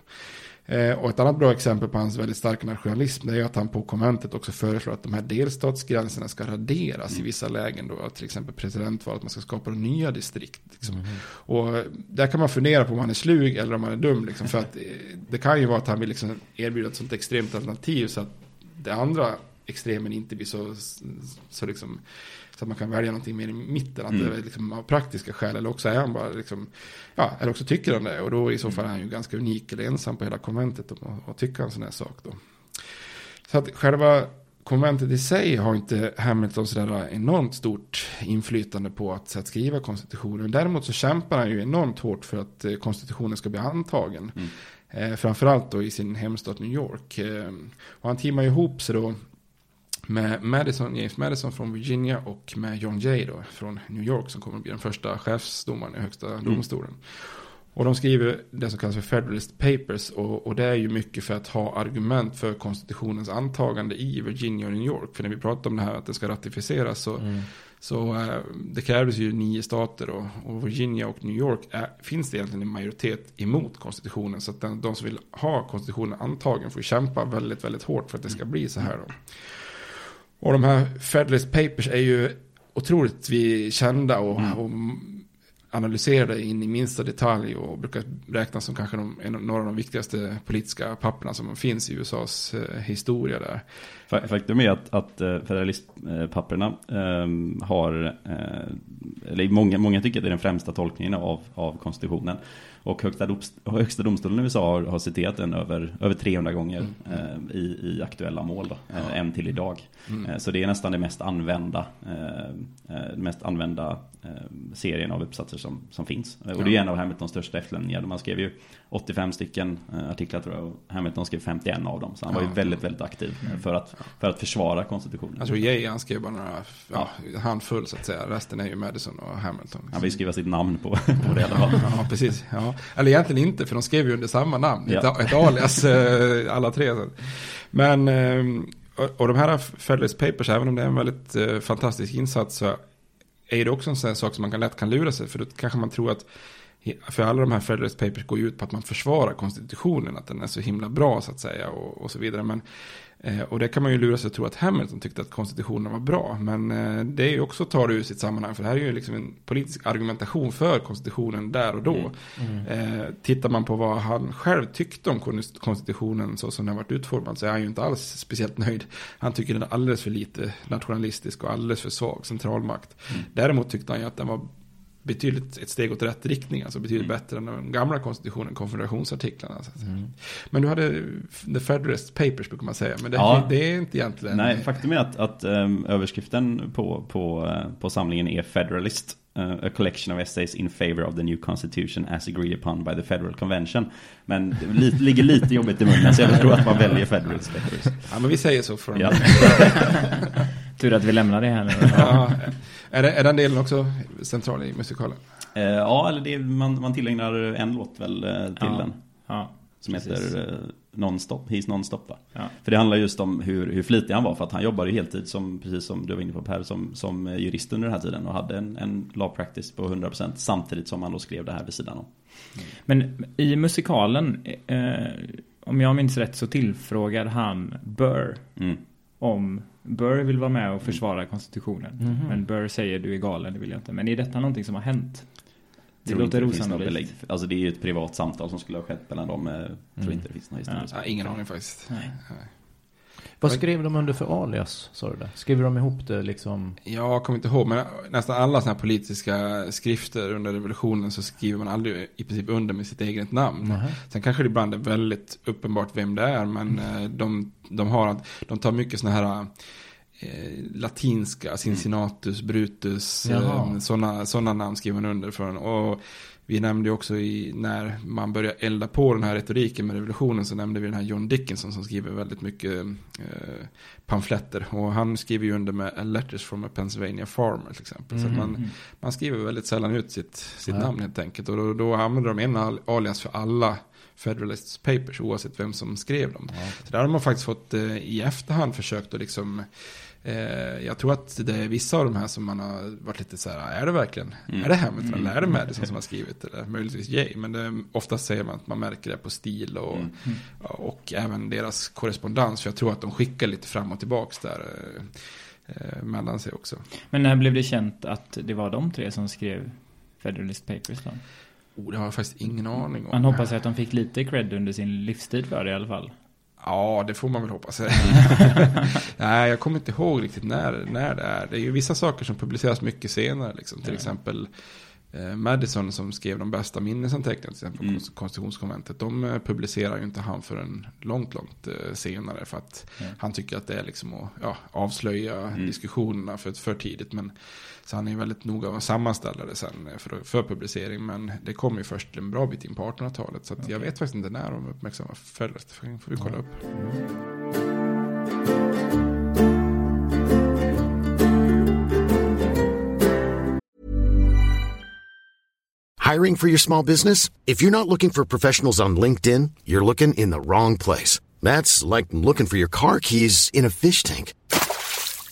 Eh, och ett annat bra exempel på hans väldigt starka nationalism är att han på konventet också föreslår att de här delstatsgränserna ska raderas mm. i vissa lägen. Då, till exempel presidentval, att man ska skapa nya distrikt. Liksom. Mm. Och där kan man fundera på om han är slug eller om han är dum. Liksom, för att eh, det kan ju vara att han vill liksom erbjuda ett sånt extremt alternativ så att det andra extremen inte blir så, så, liksom, så att man kan välja någonting mer i mitten. Att mm. det är liksom av praktiska skäl. Eller också är han bara liksom, ja, eller också tycker han det. Och då i så fall är han ju ganska unik eller ensam på hela konventet och, och tycker en sån här sak då. Så att själva konventet i sig har inte Hamilton sådär enormt stort inflytande på att, att skriva konstitutionen. Däremot så kämpar han ju enormt hårt för att eh, konstitutionen ska bli antagen. Mm. Eh, framförallt då i sin hemstad New York. Eh, och han teamar ihop sig då med Madison, James Madison från Virginia och med John Jay då från New York som kommer att bli den första chefsdomaren i högsta mm. domstolen. Och de skriver det som kallas för Federalist Papers och, och, det är ju mycket för att ha argument för konstitutionens antagande i Virginia och New York. För när vi pratar om det här att det ska ratificeras så mm. Så eh, det krävdes ju nio stater och, och Virginia och New York är, finns det egentligen en majoritet emot konstitutionen. Så att den, de som vill ha konstitutionen antagen får kämpa väldigt, väldigt hårt för att det ska bli så här då. Och de här Federalist Papers är ju otroligt vi kända och, mm. och analyserade in i minsta detalj och brukar räknas som kanske de, en, några av de viktigaste politiska papperna som finns i USAs eh, historia där. Faktum är att, att eh, federalistpapperna eh, har, eh, eller många, många tycker att det är den främsta tolkningen av, av konstitutionen. Och högsta, högsta domstolen i USA har, har citerat den över, över 300 gånger mm. eh, i, i aktuella mål. Då, eh, än till idag. Mm. Eh, så det är nästan det mest använda, eh, mest använda serien av uppsatser som, som finns. Och det är en av Hamiltons största efterlämningar. Man skrev ju 85 stycken artiklar tror jag och Hamilton skrev 51 av dem. Så han var ju väldigt, väldigt aktiv mm. för att för att försvara konstitutionen. Jag tror Jay han skrev bara några, ja, handfull så att säga. Resten är ju Madison och Hamilton. Han vill skriva sitt namn på, (laughs) på det fall. ja, precis. Ja. Eller egentligen inte, för de skrev ju under samma namn. Ja. Ett, ett alias, (laughs) eh, alla tre. Men, eh, och de här Federalist Papers, även om det är en väldigt eh, fantastisk insats, så är det också en sån sak som man kan lätt kan lura sig. För då kanske man tror att för alla de här Federalist Papers går ju ut på att man försvarar konstitutionen, att den är så himla bra så att säga och, och så vidare. Men och det kan man ju lura sig att tro att Hamilton tyckte att konstitutionen var bra. Men eh, det är ju också att ta det ur sitt sammanhang. För det här är ju liksom en politisk argumentation för konstitutionen där och då. Mm. Mm. Eh, tittar man på vad han själv tyckte om konstitutionen så som den varit utformad så är han ju inte alls speciellt nöjd. Han tycker den är alldeles för lite nationalistisk och alldeles för svag centralmakt. Mm. Däremot tyckte han ju att den var betydligt ett steg åt rätt riktning. Alltså betydligt mm. bättre än den gamla konstitutionen, konfederationsartiklarna. Mm. Men du hade The Federalist Papers brukar man säga. Men det, ja. det är inte egentligen... Nej, faktum är att, att um, överskriften på, på, uh, på samlingen är Federalist. Uh, a collection of essays in favor of the new constitution as agreed upon by the federal convention. Men det li ligger lite jobbigt i munnen så jag tror att man väljer Federalist Papers. Ja, men vi säger så från ja. (laughs) Tur att vi lämnar det här nu. ja. Är, det, är den delen också central i musikalen? Eh, ja, eller det, man, man tillägnar en låt väl eh, till ja. den. Ja, som precis. heter eh, Nonstop, He's Nonstop. Ja. För det handlar just om hur, hur flitig han var. För att han jobbade heltid, som, precis som du var inne på Per, som, som jurist under den här tiden. Och hade en, en law practice på 100% samtidigt som han då skrev det här vid sidan om. Mm. Men i musikalen, eh, om jag minns rätt så tillfrågar han Burr mm. Om Burr vill vara med och försvara konstitutionen. Mm -hmm. Men Burr säger du är galen, det vill jag inte. Men är detta någonting som har hänt? det låter osannolikt. Alltså det är ju ett privat samtal som skulle ha skett mellan dem. Jag tror mm. inte det finns någon historia. Ja. ingen aning faktiskt. Nej. Nej. Vad skrev de under för alias, sa du det? Skriver de ihop det liksom? Jag kommer inte ihåg, men nästan alla sådana här politiska skrifter under revolutionen så skriver man aldrig i princip under med sitt eget namn. Mm. Sen kanske det ibland är väldigt uppenbart vem det är, men mm. de, de, har, de tar mycket sådana här eh, latinska, Cincinnatus, Brutus, eh, sådana såna namn skriver man under för. Och vi nämnde också i, när man började elda på den här retoriken med revolutionen så nämnde vi den här John Dickinson som skriver väldigt mycket eh, pamfletter. Och han skriver ju under med Letters from a Pennsylvania Farmer till exempel. Mm. Så man, mm. man skriver väldigt sällan ut sitt, sitt ja. namn helt enkelt. Och då, då använder de en alias för alla Federalists Papers oavsett vem som skrev dem. Ja. Så där har man faktiskt fått eh, i efterhand försökt att liksom Eh, jag tror att det är vissa av de här som man har varit lite så här, är det verkligen? Mm. Är det Hamilton eller är det Madison som har skrivit? Eller möjligtvis Jay. Men det, oftast säger man att man märker det på stil och, mm. och även deras korrespondens. För jag tror att de skickar lite fram och tillbaka där eh, mellan sig också. Men när blev det känt att det var de tre som skrev Federalist Papers då? Oh, det har jag faktiskt ingen aning om. Man hoppas att de fick lite cred under sin livstid för det i alla fall. Ja, det får man väl hoppas. (laughs) Nej, jag kommer inte ihåg riktigt när, när det är. Det är ju vissa saker som publiceras mycket senare. Liksom. Till ja. exempel eh, Madison som skrev de bästa minnesanteckningarna till exempel mm. konstitutionskonventet. De eh, publicerar ju inte han förrän långt, långt eh, senare. För att ja. han tycker att det är liksom att ja, avslöja mm. diskussionerna för, för tidigt. Men så han är väldigt noga att sammanställa det sen för, för publicering. Men det kommer ju först en bra bit in på 1800-talet. Så okay. jag vet faktiskt inte när de uppmärksammar förrest. får vi kolla upp. Hiring for your small business? If you're not looking for professionals on LinkedIn, you're looking in the wrong place. That's like looking for your car keys in a fish tank.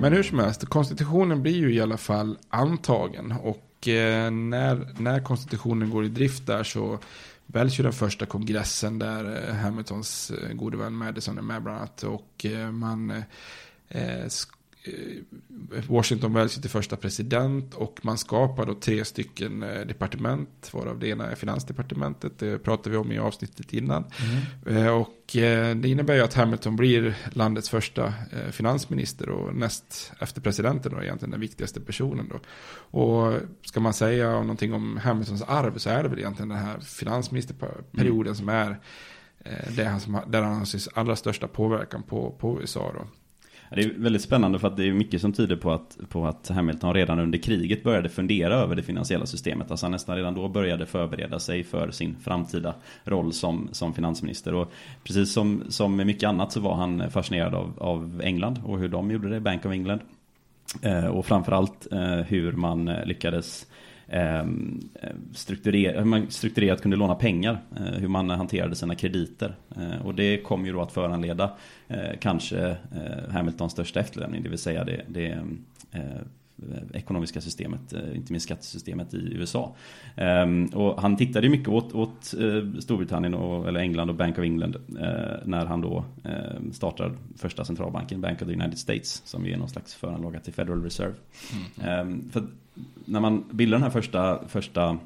Men hur som helst, konstitutionen blir ju i alla fall antagen. Och eh, när, när konstitutionen går i drift där så väljs ju den första kongressen där eh, Hamiltons eh, gode vän Madison är med bland annat. Och eh, man eh, Washington väljs till första president och man skapar då tre stycken departement, varav det ena är finansdepartementet, det pratade vi om i avsnittet innan. Mm. Och det innebär ju att Hamilton blir landets första finansminister och näst efter presidenten då egentligen den viktigaste personen då. Och ska man säga någonting om Hamiltons arv så är det väl egentligen den här finansministerperioden mm. som är det han som, där han har sin allra största påverkan på, på USA då. Det är väldigt spännande för att det är mycket som tyder på att, på att Hamilton redan under kriget började fundera över det finansiella systemet. Alltså han nästan redan då började förbereda sig för sin framtida roll som, som finansminister. Och precis som, som med mycket annat så var han fascinerad av, av England och hur de gjorde det, Bank of England. Eh, och framförallt eh, hur man eh, lyckades Ehm, strukturer, hur man strukturerat kunde låna pengar, eh, hur man hanterade sina krediter. Eh, och det kom ju då att föranleda eh, kanske Hamiltons största efterlämning, det vill säga det, det ekonomiska systemet, inte minst skattesystemet i USA. Ehm, och han tittade mycket åt, åt Storbritannien, och, eller England och Bank of England när han då startade första centralbanken, Bank of the United States, som är någon slags föranlaga till Federal Reserve. Mm. Ehm, för när man bildar den här första, första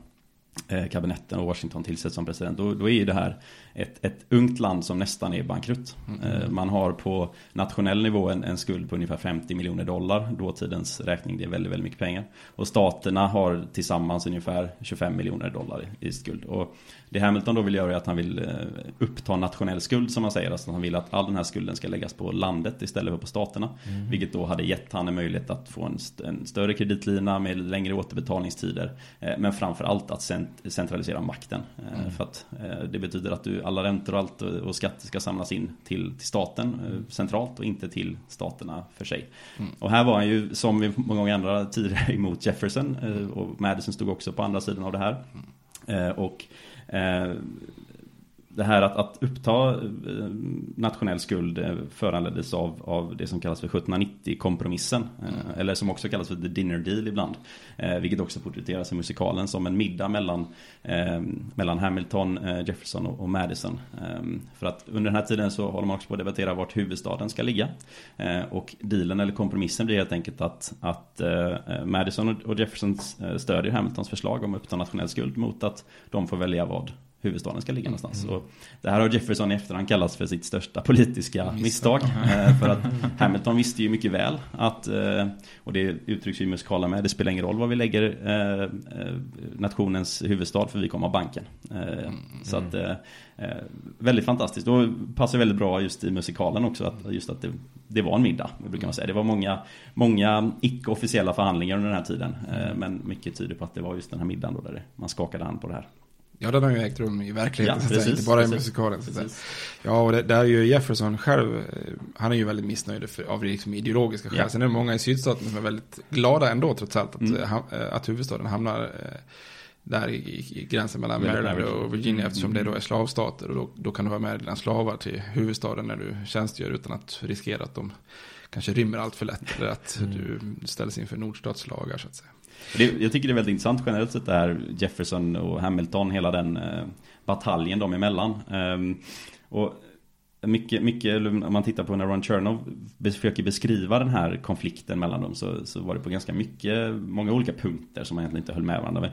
eh, kabinetten och Washington tillsätts som president, då, då är ju det här ett, ett ungt land som nästan är bankrutt. Mm. Man har på nationell nivå en, en, skuld på ungefär 50 miljoner dollar, dåtidens räkning, det är väldigt, väldigt mycket pengar. Och staterna har tillsammans ungefär 25 miljoner dollar i, skuld. Och det Hamilton då vill göra är att han vill eh, uppta nationell skuld som man säger. Alltså han vill att all den här skulden ska läggas på landet istället för på staterna. Mm. Vilket då hade gett han en möjlighet att få en, st en större kreditlina med längre återbetalningstider. Eh, men framförallt att cent centralisera makten. Eh, mm. För att det betyder att du, alla räntor och allt och skatter ska samlas in till, till staten centralt och inte till staterna för sig. Mm. Och här var han ju som vid många andra tidigare (laughs) emot Jefferson. Och Madison stod också på andra sidan av det här. Mm. Och Eh, det här att, att uppta eh, nationell skuld eh, föranleddes av, av det som kallas för 1790-kompromissen. Mm. Eh, eller som också kallas för the dinner deal ibland. Vilket också porträtteras i musikalen som en middag mellan, mellan Hamilton, Jefferson och, Madison. Ehm, för att under den här tiden så håller man också på att debattera vart huvudstaden ska ligga. Och dealen eller kompromissen blir helt enkelt att, att Madison och Jefferson stödjer Hamiltons förslag om att uppta nationell skuld mot att de får välja vad huvudstaden ska ligga någonstans. Mm. Och det här har Jefferson i efterhand kallats för sitt största politiska misstag. (laughs) Eh, för att Hamilton visste ju mycket väl att, eh, och det uttrycks ju i musikalen med, det spelar ingen roll var vi lägger eh, nationens huvudstad för vi kommer ha banken. Mm. Så att väldigt fantastiskt. Och passar väldigt bra just i musikalen också att just att det, det var en middag, brukar man säga. Det var många, många icke-officiella förhandlingar under den här tiden. Men mycket tyder på att det var just den här middagen då där man skakade hand på det här. Ja, den har ju ägt rum i verkligheten, ja, precis, inte bara precis. i musikalen. Ja, och det, där är ju Jefferson själv, eh, han är ju väldigt missnöjd för, av liksom ideologiska skäl. Ja. Sen är det många i sydstaten som är väldigt glada ändå trots allt att, mm. Eh, eh, att huvudstaden hamnar där i, i gränsen mellan Maryland och Virginia mm. eftersom det då är slavstater. Och då, då kan du ha med dina slavar till huvudstaden när du tjänstgör utan att riskera att de kanske rymmer allt för lätt eller att mm. du ställs inför nordstatslagar så att säga. Det, jag tycker det är väldigt intressant generellt sett det här Jefferson och Hamilton, hela den eh, bataljen de emellan. Um, och mycket, mycket, om man tittar på när Ron Chernow försöker beskriva den här konflikten mellan dem så, så var det på ganska mycket, många olika punkter som man egentligen inte höll med varandra.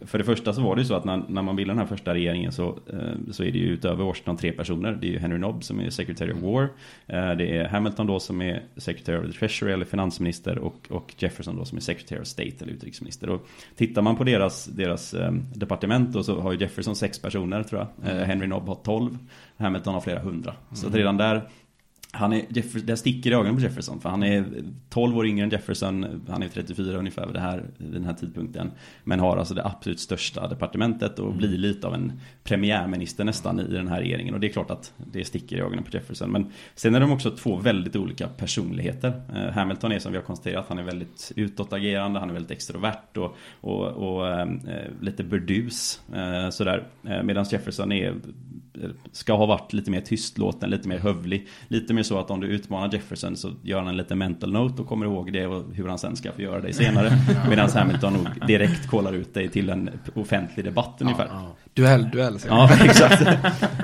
För det första så var det ju så att när, när man bildade den här första regeringen så, eh, så är det ju utöver Washington tre personer. Det är ju Henry Nobb som är Secretary of War. Eh, det är Hamilton då som är Secretary of the Treasury eller finansminister och, och Jefferson då som är Secretary of State eller utrikesminister. Och tittar man på deras, deras eh, departement då så har ju Jefferson sex personer tror jag. Mm. Henry Nobb har tolv. Hamilton har flera hundra. Så mm. redan där han är, det sticker i ögonen på Jefferson för han är 12 år yngre än Jefferson. Han är 34 ungefär vid, det här, vid den här tidpunkten. Men har alltså det absolut största departementet och mm. blir lite av en premiärminister nästan i den här regeringen. Och det är klart att det sticker i ögonen på Jefferson. Men sen är de också två väldigt olika personligheter. Eh, Hamilton är som vi har konstaterat, han är väldigt utåtagerande, han är väldigt extrovert och, och, och eh, lite burdus. Sådär. Eh, Medan Jefferson är ska ha varit lite mer tystlåten, lite mer hövlig. Lite mer så att om du utmanar Jefferson så gör han en liten mental note och kommer ihåg det och hur han sen ska få göra det senare. (laughs) Medan Hamilton nog direkt kollar ut dig till en offentlig debatt ungefär. Ja. Duell, duell. Ja, (laughs) exakt.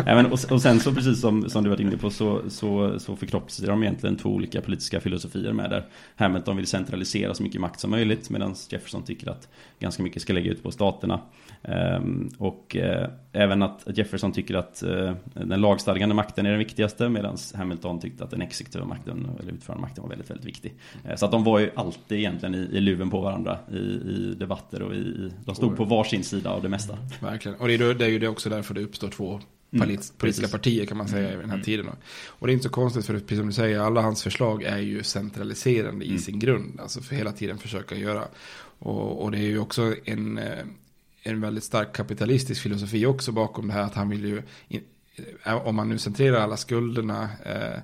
Även, och, och sen så precis som, som du var inne på så, så, så förkroppsligar de egentligen två olika politiska filosofier med där. Hamilton vill centralisera så mycket makt som möjligt medan Jefferson tycker att ganska mycket ska lägga ut på staterna. Ehm, och eh, även att Jefferson tycker att eh, den lagstadgande makten är den viktigaste medan Hamilton tyckte att den exekutiva makten eller utförande makten var väldigt, väldigt viktig. Eh, så att de var ju alltid egentligen i, i luven på varandra i, i debatter och i, de stod på varsin sida av det mesta. Verkligen, och det är, det är ju det också därför det uppstår två mm, politiska precis. partier kan man säga mm, i den här mm. tiden. Och det är inte så konstigt för precis som du säger, alla hans förslag är ju centraliserande mm. i sin grund. Alltså för hela tiden försöka göra. Och, och det är ju också en, en väldigt stark kapitalistisk filosofi också bakom det här att han vill ju, om man nu centrerar alla skulderna eh,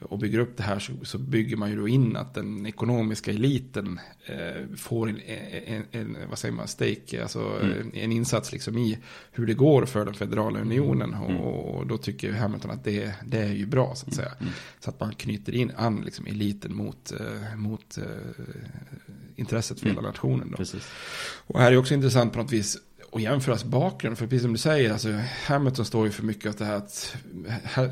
och bygger upp det här så, så, bygger man ju då in att den ekonomiska eliten eh, får en, en, en, vad säger man, stake, alltså mm. en insats liksom i hur det går för den federala unionen. Mm. Och, och, då tycker Hamilton att det, det är ju bra så att säga. Mm. Så att man knyter in an liksom, eliten mot, eh, mot eh, intresset för hela nationen. Då. Och här är också intressant på något vis och jämföras bakgrund. För precis som du säger, alltså, Hamilton står ju för mycket av det här att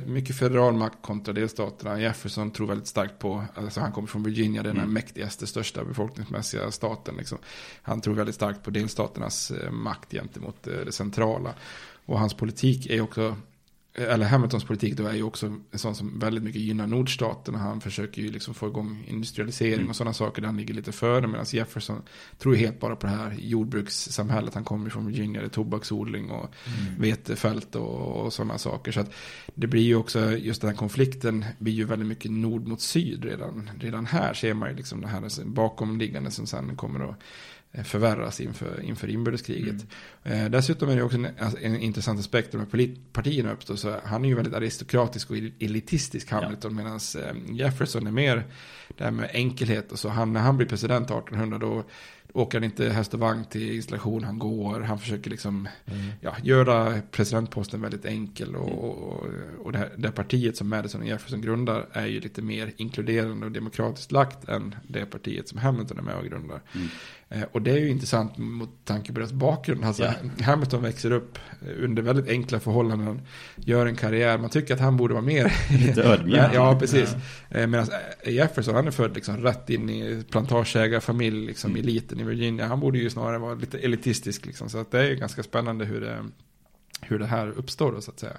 mycket federal makt kontra delstaterna. Jefferson tror väldigt starkt på, alltså han kommer från Virginia, den mm. mäktigaste, största befolkningsmässiga staten. Liksom. Han tror väldigt starkt på delstaternas eh, makt gentemot eh, det centrala. Och hans politik är också eller Hamiltons politik då är ju också en sån som väldigt mycket gynnar nordstaterna. Han försöker ju liksom få igång industrialisering mm. och sådana saker där han ligger lite före. Medan Jefferson tror ju helt bara på det här jordbrukssamhället. Han kommer från Virginia, det är tobaksodling och mm. vetefält och, och sådana saker. Så att det blir ju också, just den här konflikten blir ju väldigt mycket nord mot syd redan. Redan här ser man ju liksom det här bakomliggande som sen kommer att förvärras inför, inför inbördeskriget. Mm. Eh, dessutom är det också en, alltså, en intressant aspekt när partierna uppstår. Så han är ju väldigt aristokratisk och elitistisk Hamilton. Ja. Medan eh, Jefferson är mer det här med enkelhet. Och så han, när han blir president 1800 då åker han inte häst och vagn till installation, han går, han försöker liksom mm. ja, göra presidentposten väldigt enkel. Och, mm. och, och det, här, det partiet som Madison och Jefferson grundar är ju lite mer inkluderande och demokratiskt lagt än det partiet som Hamilton är med och grundar. Mm. Eh, och det är ju intressant mot tanke på deras bakgrund. Alltså, yeah. Hamilton växer upp under väldigt enkla förhållanden, gör en karriär. Man tycker att han borde vara mer... (laughs) Lite ödmjuk. ja, precis. Yeah. Medan Jefferson, han är född liksom rätt in i plantageägarfamilj, liksom mm. eliten i Virginia. Han borde ju snarare vara lite elitistisk. Liksom. Så att det är ju ganska spännande hur det hur det här uppstår då, så att säga.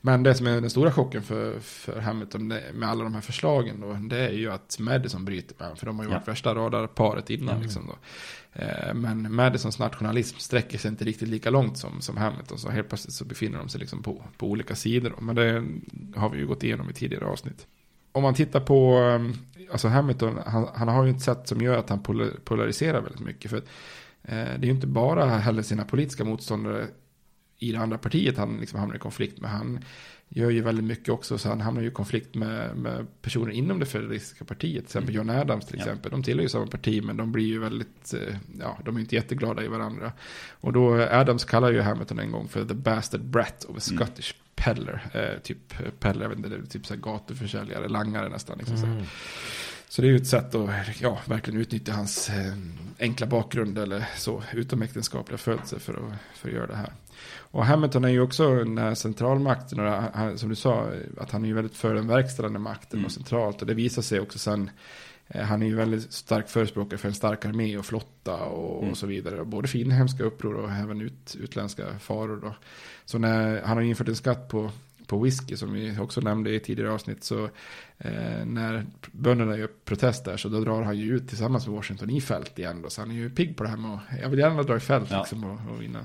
Men det som är den stora chocken för, för Hamilton med alla de här förslagen då, det är ju att Madison bryter med för de har ju varit ja. värsta radarparet innan. Ja. Liksom då. Eh, men Madisons nationalism sträcker sig inte riktigt lika långt som, som Hamilton, så helt plötsligt så befinner de sig liksom på, på olika sidor. Men det har vi ju gått igenom i tidigare avsnitt. Om man tittar på, eh, alltså Hamilton, han, han har ju ett sätt som gör att han polariserar väldigt mycket. För att, eh, det är ju inte bara heller sina politiska motståndare i det andra partiet han liksom hamnar i konflikt med. Han gör ju väldigt mycket också, så han hamnar ju i konflikt med, med personer inom det federalistiska partiet. Till exempel mm. John Adams till exempel. Ja. De tillhör ju samma parti men de blir ju väldigt, eh, ja, de är inte jätteglada i varandra. Och då, Adams kallar ju Hamilton en gång för the bastard brat of a mm. Scottish mm. peddler. Eh, typ peddler, jag vet inte, typ så här gatuförsäljare, langare nästan. Liksom, mm. så. Så det är ju ett sätt att ja, verkligen utnyttja hans eh, enkla bakgrund eller så, utomäktenskapliga födelse för att, för att göra det här. Och Hamilton är ju också den centralmakten, och han, som du sa, att han är ju väldigt för den verkställande makten mm. och centralt. Och det visar sig också sen, eh, han är ju väldigt stark förespråkare för en stark armé och flotta och, mm. och så vidare. Både för inhemska uppror och även ut, utländska faror. Då. Så när han har infört en skatt på på whisky som vi också nämnde i tidigare avsnitt. Så eh, när bönderna gör protest där så då drar han ju ut tillsammans med Washington i fält igen. Då. Så han är ju pigg på det här med att, jag vill gärna dra i fält ja. liksom, och, och vinna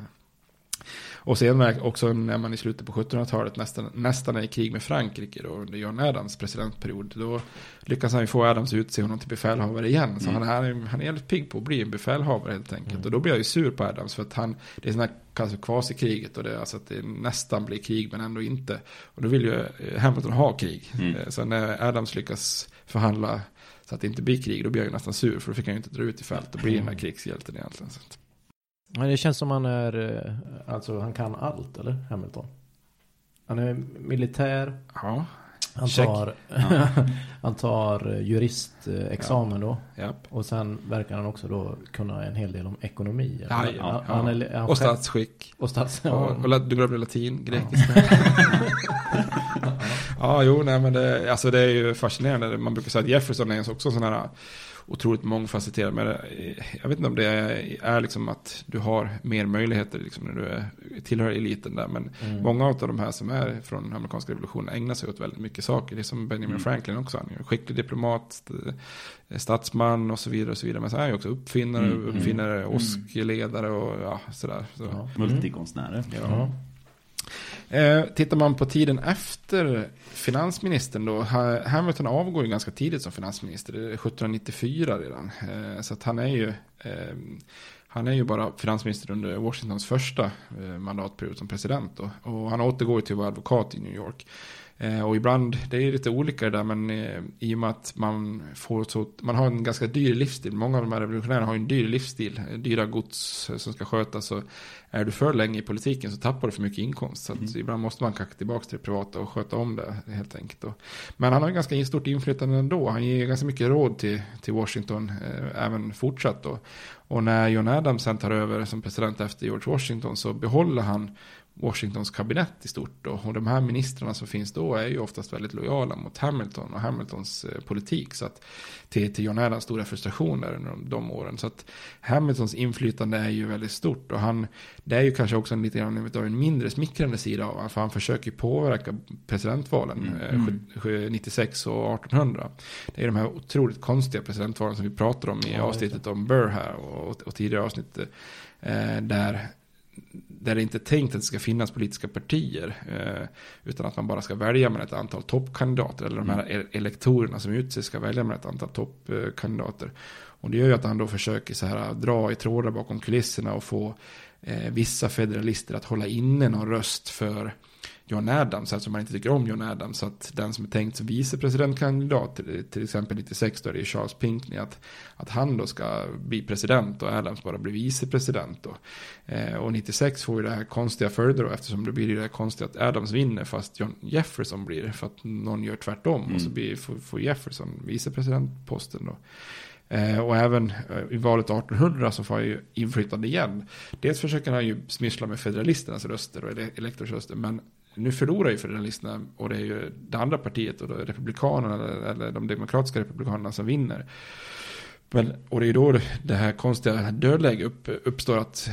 och sen också när man i slutet på 1700-talet nästan, nästan är i krig med Frankrike då, under John Adams presidentperiod. Då lyckas han ju få Adams utse honom till befälhavare igen. Så mm. han, är, han är jävligt pigg på att bli en befälhavare helt enkelt. Mm. Och då blir jag ju sur på Adams för att han, det är sådana för kvasikriget och det är alltså att det nästan blir krig men ändå inte. Och då vill ju Hamilton ha krig. Mm. Eh, så när Adams lyckas förhandla så att det inte blir krig, då blir jag ju nästan sur för då fick han ju inte dra ut i fält och bli den här mm. krigshjälten egentligen. Så men det känns som han är, eh, alltså han kan allt, eller? Hamilton. Han är militär. Ja. Han tar, (laughs) han tar eh, juristexamen ja. då. Yep. Och sen verkar han också då kunna en hel del om ekonomi. Ja, ja, han är, han och statsskick. Och stats... Och, och du glömde latin, grekiska. (laughs) ja, jo, nej men det, alltså det är ju fascinerande. Man brukar säga att Jefferson är också sån här otroligt mångfacetterad. Men jag vet inte om det är, är liksom att du har mer möjligheter liksom när du är, tillhör eliten där. Men mm. många av de här som är från amerikanska revolutionen ägnar sig åt väldigt mycket saker. Det är som Benjamin mm. Franklin också. Han är skicklig diplomat, statsman och så vidare. och så vidare. Men så är han ju också uppfinnare, mm. mm. uppfinnare, mm. åskledare och ja, sådär. Så. Ja. Multikonstnärer. Ja. Eh, tittar man på tiden efter finansministern då, Hamilton avgår ju ganska tidigt som finansminister, 1794 redan. Eh, så att han är ju, eh, han är ju bara finansminister under Washingtons första eh, mandatperiod som president då. Och han återgår till att vara advokat i New York. Eh, och ibland, det är lite olika det där, men eh, i och med att man får så, man har en ganska dyr livsstil. Många av de här revolutionärerna har en dyr livsstil, dyra gods som ska skötas. Så är du för länge i politiken så tappar du för mycket inkomst. Så mm. ibland måste man kanske tillbaka till det privata och sköta om det helt enkelt. Men han har ganska stort inflytande ändå. Han ger ganska mycket råd till, till Washington eh, även fortsatt. Då. Och när John Adams sen tar över som president efter George Washington så behåller han Washingtons kabinett i stort. Då. Och de här ministrarna som finns då är ju oftast väldigt lojala mot Hamilton och Hamiltons eh, politik. Så att till, till John Adams stora frustrationer under de, de, åren. Så att Hamiltons inflytande är ju väldigt stort. Och han, det är ju kanske också en lite grann av en mindre smickrande sida av honom. För han försöker påverka presidentvalen mm. eh, 96 och 1800. Det är de här otroligt konstiga presidentvalen som vi pratar om i ja, avsnittet om Burr här. Och, och tidigare avsnitt. Eh, där där det inte är tänkt att det ska finnas politiska partier. Eh, utan att man bara ska välja med ett antal toppkandidater. Eller de här mm. elektorerna som utses ska välja med ett antal toppkandidater. Och det gör ju att han då försöker så här dra i trådar bakom kulisserna och få eh, vissa federalister att hålla inne någon röst för John Adams, alltså man inte tycker om John Adams, att den som är tänkt som vicepresidentkandidat, till, till exempel 96 då är det Charles Pinckney, att, att han då ska bli president och Adams bara blir vicepresident då. Eh, och 96 får ju det här konstiga följder då, eftersom det blir det här konstiga att Adams vinner fast John Jefferson blir det, för att någon gör tvärtom mm. och så blir, får, får Jefferson vicepresidentposten då. Eh, och även eh, i valet 1800 så får han ju inflytande igen. Dels försöker han ju smissla med federalisternas röster och elektorsröster, men nu förlorar ju federalisterna och det är ju det andra partiet och republikanerna eller, de demokratiska republikanerna som vinner. Men, och det är ju då det här konstiga dödläge upp, uppstår att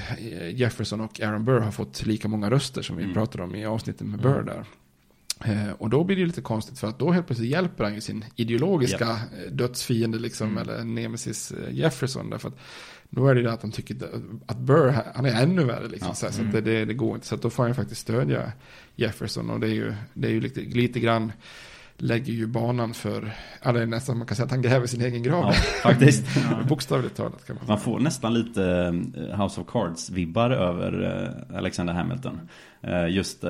Jefferson och Aaron Burr har fått lika många röster som vi mm. pratade om i avsnittet med Burr där. Eh, och då blir det lite konstigt för att då helt plötsligt hjälper han ju sin ideologiska yep. dödsfiende liksom, mm. eller nemesis eh, Jefferson. Därför att då är det det att han tycker att Burr, han är ännu värre liksom. Ja. Så, mm. så det, det, går inte. Så då får han faktiskt stödja Jefferson. Och det är ju, det är ju lite, lite grann lägger ju banan för, ja det är nästan man kan säga att han gräver sin egen grav. Ja, faktiskt. (laughs) Bokstavligt talat kan man Man får nästan lite eh, House of Cards-vibbar över eh, Alexander Hamilton. Eh, just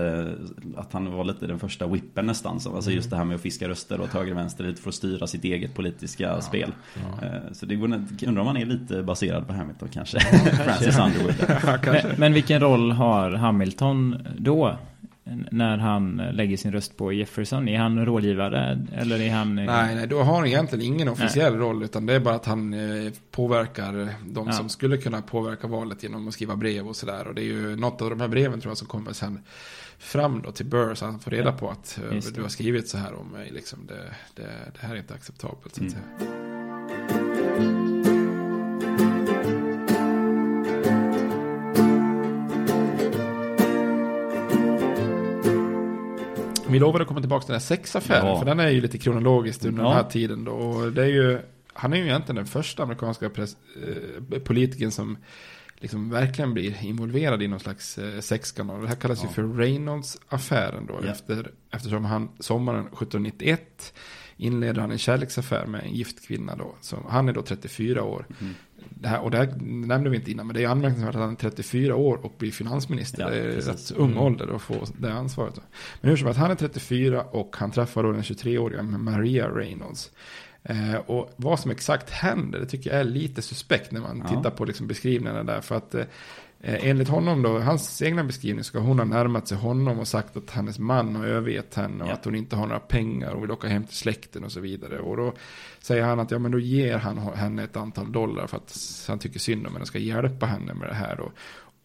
att han var lite den första whippen nästan. Så, alltså just det här med att fiska röster åt höger och vänster lite för att styra sitt eget politiska ja, spel. Ja. Så det går, undrar om han är lite baserad på Hamilton kanske. Francis Underwood. (laughs) men, men vilken roll har Hamilton då? När han lägger sin röst på Jefferson? Är han rådgivare eller är han... Nej, nej, då har han egentligen ingen officiell nej. roll utan det är bara att han eh, påverkar de ja. som skulle kunna påverka valet genom att skriva brev och sådär. Och det är ju något av de här breven tror jag som kommer sen fram då till Burr så han får reda ja. på att du har skrivit så här om mig. Liksom det, det, det här är inte acceptabelt. Så att mm. säga. Vi lovade att komma tillbaka till den här sexaffären. Ja. För den är ju lite kronologiskt under ja. den här tiden. Då. Och det är ju, han är ju egentligen den första amerikanska pres, eh, politikern som liksom verkligen blir involverad i någon slags eh, sexskandal. Det här kallas ja. ju för Reynolds-affären då. Ja. Efter, eftersom han sommaren 1791 inleder han en kärleksaffär med en gift kvinna då. Så han är då 34 år. Mm det här, och det här nämnde vi inte innan, men det är anmärkningsvärt att han är 34 år och blir finansminister. Ja, det är rätt ung mm. ålder att få det ansvaret. Men hur som helst, han är 34 och han träffar då den 23-åriga Maria Reynolds. Eh, och vad som exakt händer, det tycker jag är lite suspekt när man ja. tittar på liksom beskrivningarna där. För att eh, enligt honom då, hans egna beskrivning, ska hon ha närmat sig honom och sagt att hennes man har övergett henne och ja. att hon inte har några pengar och vill åka hem till släkten och så vidare. Och då säger han att ja men då ger han henne ett antal dollar för att han tycker synd om henne och ska hjälpa henne med det här. Och,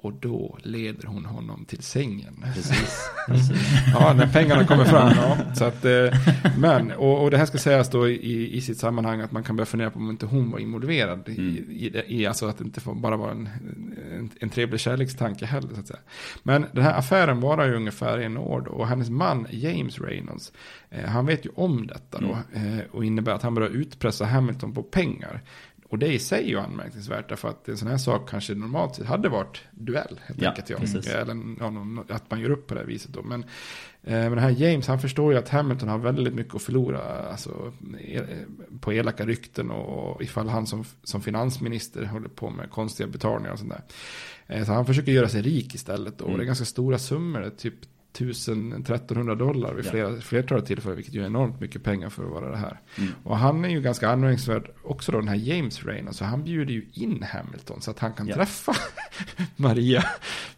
och då leder hon honom till sängen. (laughs) Precis. ja, när pengarna kommer fram. Ja. Så att, eh, men, och, och det här ska sägas då i, i sitt sammanhang att man kan börja fundera på om inte hon var involverad. Mm. I, i, i, alltså att det inte bara var en, en, en trevlig kärlekstanke heller. Så att säga. Men den här affären varar ju ungefär en år då. Och hennes man James Reynolds, eh, han vet ju om detta då. Mm. Eh, och innebär att han börjar utpressa Hamilton på pengar. Och det i sig är ju anmärkningsvärt därför att en sån här sak kanske normalt sett hade varit duell. Helt ja, enkelt, ja. Eller ja, att man gör upp på det här viset då. Men, eh, men den här James han förstår ju att Hamilton har väldigt mycket att förlora alltså, eh, på elaka rykten och ifall han som, som finansminister håller på med konstiga betalningar och sånt där. Eh, så han försöker göra sig rik istället. Och mm. det är ganska stora summor, typ 1000-1300 dollar vid flera, ja. flertalet tillfällen, vilket ju är enormt mycket pengar för att vara det här. Mm. Och han är ju ganska anmärkningsvärd också då, den här James Rain, alltså han bjuder ju in Hamilton så att han kan ja. träffa (laughs) Maria,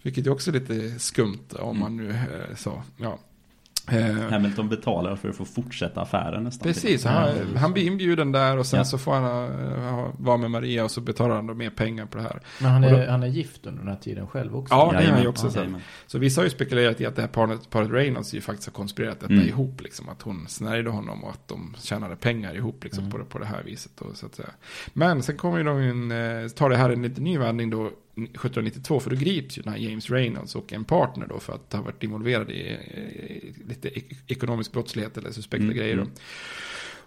vilket är också lite skumt om mm. man nu eh, så, ja. Eh, Hamilton betalar för att få fortsätta affären nästan. Precis, han, han blir inbjuden där och sen ja. så får han uh, vara med Maria och så betalar han då mer pengar på det här. Men han är, då, han är gift under den här tiden själv också? Ja, det är han ju också. Ja, så vissa har ju spekulerat i att det här paret, paret Reynolds ju faktiskt har konspirerat detta mm. ihop. Liksom, att hon snärjde honom och att de tjänade pengar ihop liksom, mm. på, det, på det här viset. Då, så att säga. Men sen kommer ju de in, eh, tar det här en lite ny vändning då 1792 för då grips ju den här James Reynolds och en partner då för att ha varit involverad i, lite ekonomisk brottslighet eller suspekta mm, grejer. Då. Mm.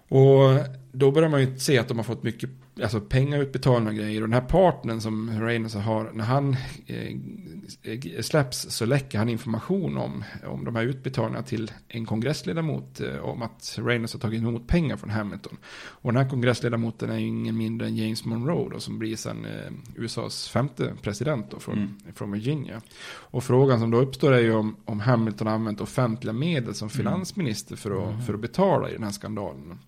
Och då börjar man ju se att de har fått mycket alltså pengautbetalningar och grejer. Och den här partnern som Reynolds har, när han eh, släpps så läcker han information om, om de här utbetalningarna till en kongressledamot eh, om att Reynolds har tagit emot pengar från Hamilton. Och den här kongressledamoten är ingen mindre än James Monroe då, som blir sen eh, USAs femte president då, från, mm. från Virginia. Och frågan som då uppstår är ju om, om Hamilton har använt offentliga medel som mm. finansminister för att, mm. för att betala i den här skandalen.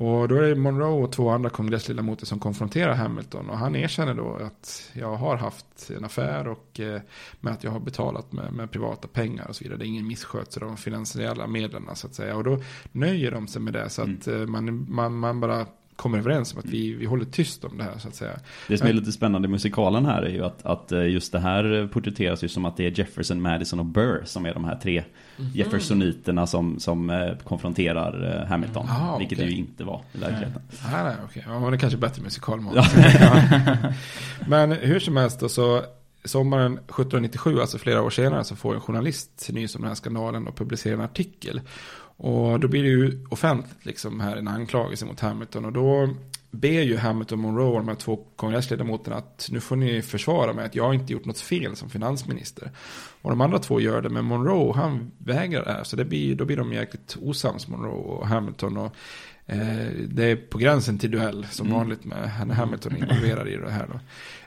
Och då är det Monroe och två andra kongressledamöter som konfronterar Hamilton. Och han erkänner då att jag har haft en affär och eh, med att jag har betalat med, med privata pengar och så vidare. Det är ingen misskötsel av de finansiella medlen så att säga. Och då nöjer de sig med det. Så att mm. man, man, man bara kommer överens om att vi, vi håller tyst om det här så att säga. Det som är lite spännande i musikalen här är ju att, att eh, just det här porträtteras ju som att det är Jefferson, Madison och Burr som är de här tre mm. Jeffersoniterna som, som eh, konfronterar eh, Hamilton. Ah, vilket det ju inte var i verkligheten. Nej, nej, okej. Okay. Ja, det är kanske bättre musikal. Ja. (laughs) Men hur som helst då så sommaren 1797, alltså flera år senare, så får en journalist nys om den här skandalen och publicerar en artikel. Och då blir det ju offentligt liksom här en anklagelse mot Hamilton. Och då ber ju Hamilton Monroe, de här två kongressledamoterna, att nu får ni försvara mig att jag inte gjort något fel som finansminister. Och de andra två gör det, men Monroe han vägrar det här. Så det blir, då blir de jäkligt osams, Monroe och Hamilton. Och Eh, det är på gränsen till duell som mm. vanligt med Hamilton involverad i det här. Då.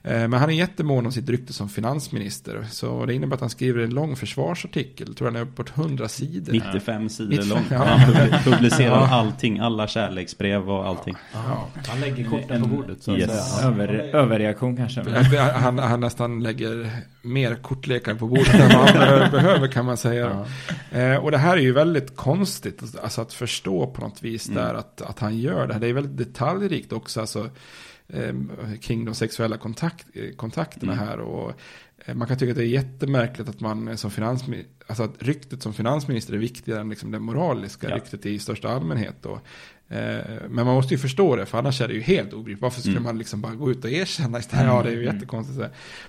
Eh, men han är jättemån om sitt rykte som finansminister. Så det innebär att han skriver en lång försvarsartikel. Tror han är uppåt 100 sidor. 95 sidor 95. lång. Ja. Han (laughs) publicerar ja. allting. Alla kärleksbrev och allting. Ja. Han lägger korten på bordet. Så yes. Över, överreaktion kanske. Han, han nästan lägger mer kortlekar på bordet än vad han (laughs) behöver kan man säga. Eh, och det här är ju väldigt konstigt. Alltså att förstå på något vis mm. där att, att han gör det här. Det är väldigt detaljrikt också. Alltså, kring de sexuella kontakt, eh, kontakterna mm. här. Och eh, man kan tycka att det är jättemärkligt att man som finansminister, alltså att ryktet som finansminister är viktigare än liksom det moraliska ja. ryktet i största allmänhet. Då. Eh, men man måste ju förstå det, för annars är det ju helt obegripligt. Varför skulle mm. man liksom bara gå ut och erkänna istället? Ja, det är ju mm. jättekonstigt.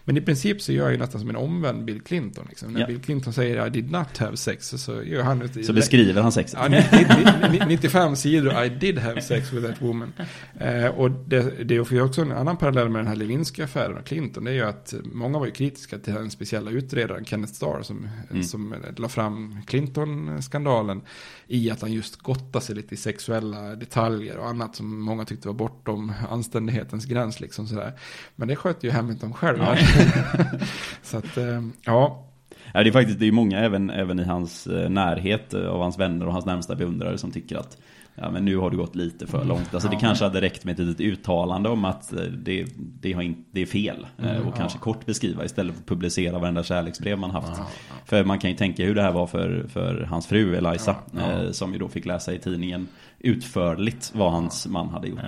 Men i princip så gör jag ju nästan som en omvänd Bill Clinton. Liksom. När ja. Bill Clinton säger I did not have sex, så gör han ett... Så beskriver han sexet? Ja, 95 sidor I did have sex with that woman. Eh, och det, det är också en annan parallell med den här Lewinsky-affären och Clinton. Det är ju att många var ju kritiska till den speciella utredaren Kenneth Starr som, mm. som la fram Clinton-skandalen i att han just gottade sig lite i sexuella detaljer och annat som många tyckte var bortom anständighetens gräns. Liksom sådär. Men det sköter ju Hamilton själv. Ja. (laughs) så att, eh, ja. Ja, det är faktiskt det är många även, även i hans eh, närhet av hans vänner och hans närmsta beundrare som tycker att ja, men nu har det gått lite för långt. Alltså, det kanske hade räckt med ett litet uttalande om att eh, det, det, har in, det är fel. Mm, och kanske kort beskriva istället för att publicera varenda kärleksbrev man haft. För man kan ju tänka hur det här var för, för hans fru Eliza. Eh, som ju då fick läsa i tidningen utförligt vad hans man hade gjort.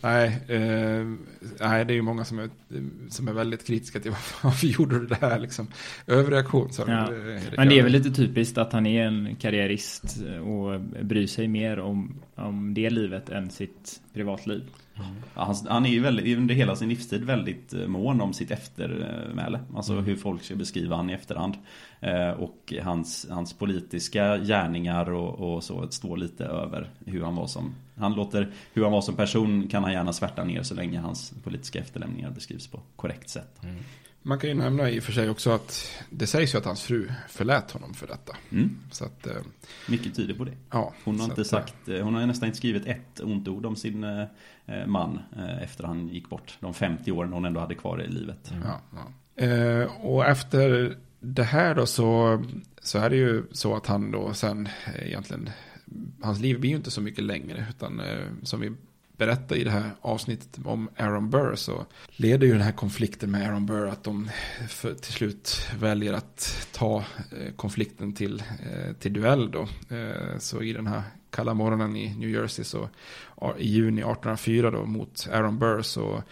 Nej, eh, nej, det är ju många som är, som är väldigt kritiska till (laughs) varför gjorde du det här liksom. Överreaktion. Så ja. det, Men det är väl lite typiskt att han är en karriärist och bryr sig mer om, om det livet än sitt privatliv. Mm. Ja, han, han, är ju väldigt, under hela sin livstid väldigt eh, mån om sitt eftermäle. Alltså mm. hur folk ska beskriva han i efterhand. Eh, och hans, hans politiska gärningar och, och, så står lite över hur han var som han låter, hur han var som person kan han gärna svärta ner så länge hans politiska efterlämningar beskrivs på korrekt sätt. Mm. Man kan ju nämna i och för sig också att det sägs ju att hans fru förlät honom för detta. Mm. Så att, eh, Mycket tyder på det. Ja, hon har inte sagt, eh, hon har nästan inte skrivit ett ont ord om sin eh, man efter han gick bort. De 50 åren hon ändå hade kvar i livet. Mm. Ja, ja. och efter det här då så, så är det ju så att han då sen eh, egentligen, hans liv blir ju inte så mycket längre, utan eh, som vi berättar i det här avsnittet om Aaron Burr så leder ju den här konflikten med Aaron Burr att de för, till slut väljer att ta eh, konflikten till, till duell då. Så i den här kalla morgonen i New Jersey så i juni 1804 då mot Aaron Burr så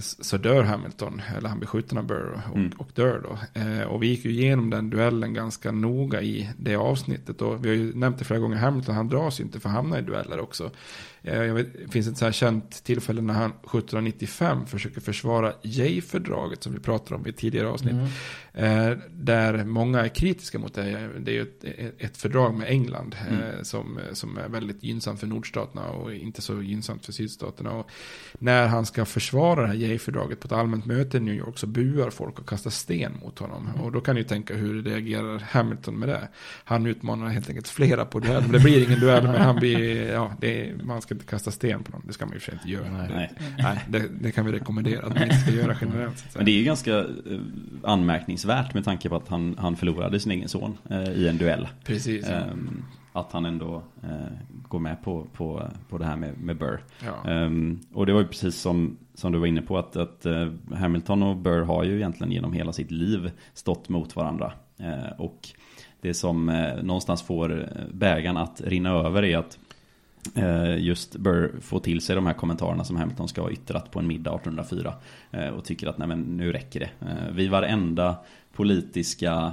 så dör Hamilton, eller han blir skjuten av Burr och, mm. och dör då. Eh, och vi gick ju igenom den duellen ganska noga i det avsnittet. Och vi har ju nämnt det flera gånger, Hamilton han dras ju inte för att hamna i dueller också. Eh, jag vet, det finns ett så här känt tillfälle när han 1795 försöker försvara Jay-fördraget som vi pratade om i tidigare avsnitt. Mm. Eh, där många är kritiska mot det. Det är ju ett, ett fördrag med England mm. eh, som, som är väldigt gynnsamt för nordstaterna och inte så gynnsamt för sydstaterna. Och när han ska försvara det här Jay-fördraget på ett allmänt möte i New York så buar folk och kastar sten mot honom. Mm. Och då kan ni tänka hur reagerar Hamilton med det. Han utmanar helt enkelt flera på duell. Det blir ingen duell men han blir, ja, är, man ska inte kasta sten på dem. Det ska man ju för inte göra. Nej, det, nej. det, det, kan vi rekommendera att man inte ska göra generellt. Men det är ju ganska eh, anmärkningsvärt med tanke på att han, han förlorade sin egen son eh, i en duell. Precis. Um, att han ändå eh, går med på, på, på det här med, med Burr. Ja. Um, och det var ju precis som, som du var inne på att, att uh, Hamilton och Burr har ju egentligen genom hela sitt liv stått mot varandra. Uh, och det som någonstans får bägaren att rinna över är att Eh, just bör få till sig de här kommentarerna som Hamilton ska ha yttrat på en middag 1804 eh, och tycker att nej men nu räcker det. Eh, vid varenda politiska,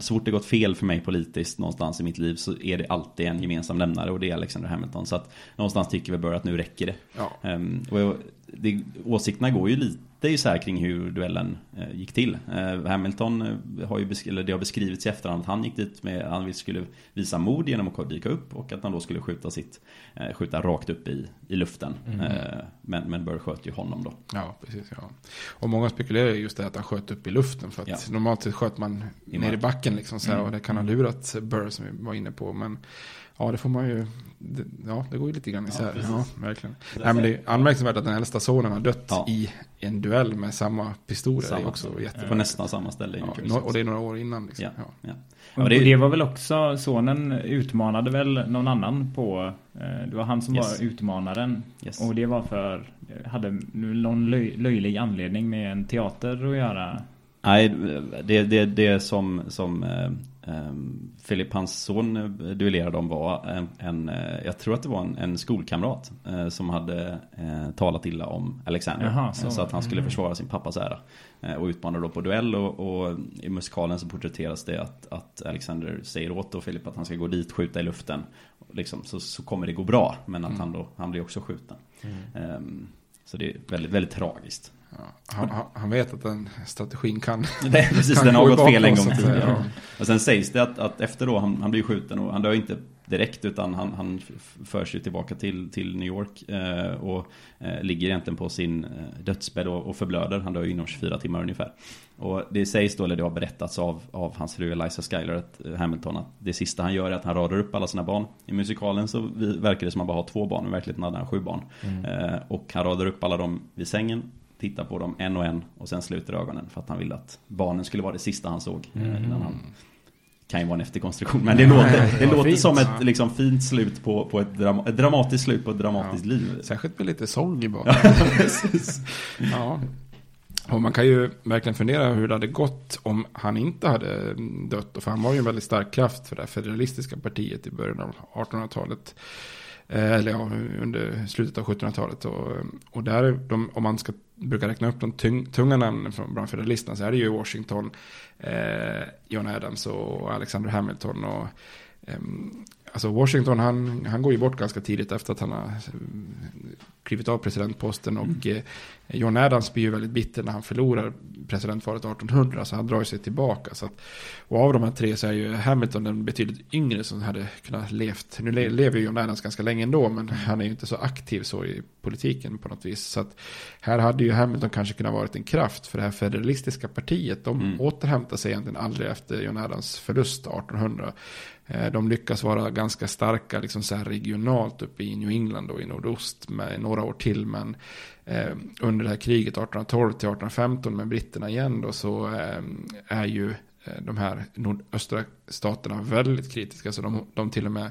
så fort det gått fel för mig politiskt någonstans i mitt liv så är det alltid en gemensam nämnare och det är Alexander Hamilton. Så att någonstans tycker vi bör att nu räcker det. Ja. Ehm, och det, åsikterna går ju lite det är ju så här kring hur duellen eh, gick till. Eh, Hamilton eh, har ju eller det har beskrivits i efterhand att han gick dit med att han skulle visa mod genom att dyka upp och att han då skulle skjuta sitt skjuta rakt upp i, i luften. Mm. men, men Burr sköt ju honom då. Ja, precis. Ja. Och många spekulerar just det att han sköt upp i luften för att ja. normalt sett sköt man I ner i backen liksom så här, mm. och det kan ha lurat Burr som vi var inne på. Men Ja, det får man ju. Det, ja, det går ju lite grann isär. Ja, ja verkligen. Nej, men det är anmärkningsvärt att den äldsta sonen har dött ja. i en duell med samma pistoler. Samma, är också jättebra. På nästan samma ställe. Ja, och det är några år innan. Liksom. Ja, ja. Och det, det, var väl också, sonen utmanade väl någon annan på, eh, det var han som yes. var utmanaren. Yes. Och det var för, hade någon löj, löjlig anledning med en teater att göra. Nej, det, det, det som, som eh, Filip, ehm, hans son eh, duellerade om var en, en, eh, jag tror att det var en, en skolkamrat eh, som hade talat illa om Alexander. Jaha, så. så. att han skulle mm. försvara sin pappas ära. och utmanade då på duell och, och, i musikalen så porträtteras det att, att Alexander säger åt då Filip att han ska gå dit, skjuta i luften. Liksom, så, så kommer det gå bra, men att mm. han då, han blir också skjuten. Mm. Så det är väldigt, väldigt tragiskt. Ja, han, han, vet att den strategin kan (laughs) Nej, precis, kan den har gått fel en gång tidigare. Ja. Och sen sägs det att, att efter då, han, han blir skjuten och han dör inte direkt utan han, han förs ju tillbaka till, till New York eh, och eh, ligger egentligen på sin eh, dödsbädd och, och förblöder. Han dör ju inom 24 timmar ungefär. Och det sägs då, eller det har berättats av, av hans fru Eliza Schuyler, att eh, Hamilton, att det sista han gör är att han radar upp alla sina barn. I musikalen så verkar det som att han bara har två barn, i verkligheten hade han sju barn. Mm. Eh, och han radar upp alla dem vid sängen titta på dem en och en och sen sluter ögonen för att han ville att barnen skulle vara det sista han såg eh, mm. innan han kan ju vara en efterkonstruktion men det låter, det låter som ett liksom, fint slut på, på ett, dram ett dramatiskt slut på ett dramatiskt ja. liv. Särskilt med lite sång i bakgrunden. ja. (laughs) Och man kan ju verkligen fundera hur det hade gått om han inte hade dött. För han var ju en väldigt stark kraft för det federalistiska partiet i början av 1800-talet. Eh, eller ja, under slutet av 1700-talet. Och, och där, de, om man ska brukar räkna upp de tung, tunga namnen från bland federalisterna så är det ju Washington, eh, John Adams och Alexander Hamilton. Och, eh, alltså Washington han, han går ju bort ganska tidigt efter att han har klivit av presidentposten. Och mm. Eh, John Adams blir ju väldigt bitter när han förlorar presidentvalet 1800. Så han drar sig tillbaka. Så att, och av de här tre så är ju Hamilton den betydligt yngre som hade kunnat levt. Nu lever ju John Adams ganska länge ändå. Men han är ju inte så aktiv så i politiken på något vis. Så att här hade ju Hamilton kanske kunnat varit en kraft. För det här federalistiska partiet. De mm. återhämtar sig egentligen aldrig efter John Adams förlust 1800. Eh, de lyckas vara ganska starka liksom så här regionalt uppe i New England och i nordost med några år till. Men eh, under det här kriget 1812 till 1815 med britterna igen då så eh, är ju eh, de här nordöstra staterna väldigt kritiska. Så de, de till och med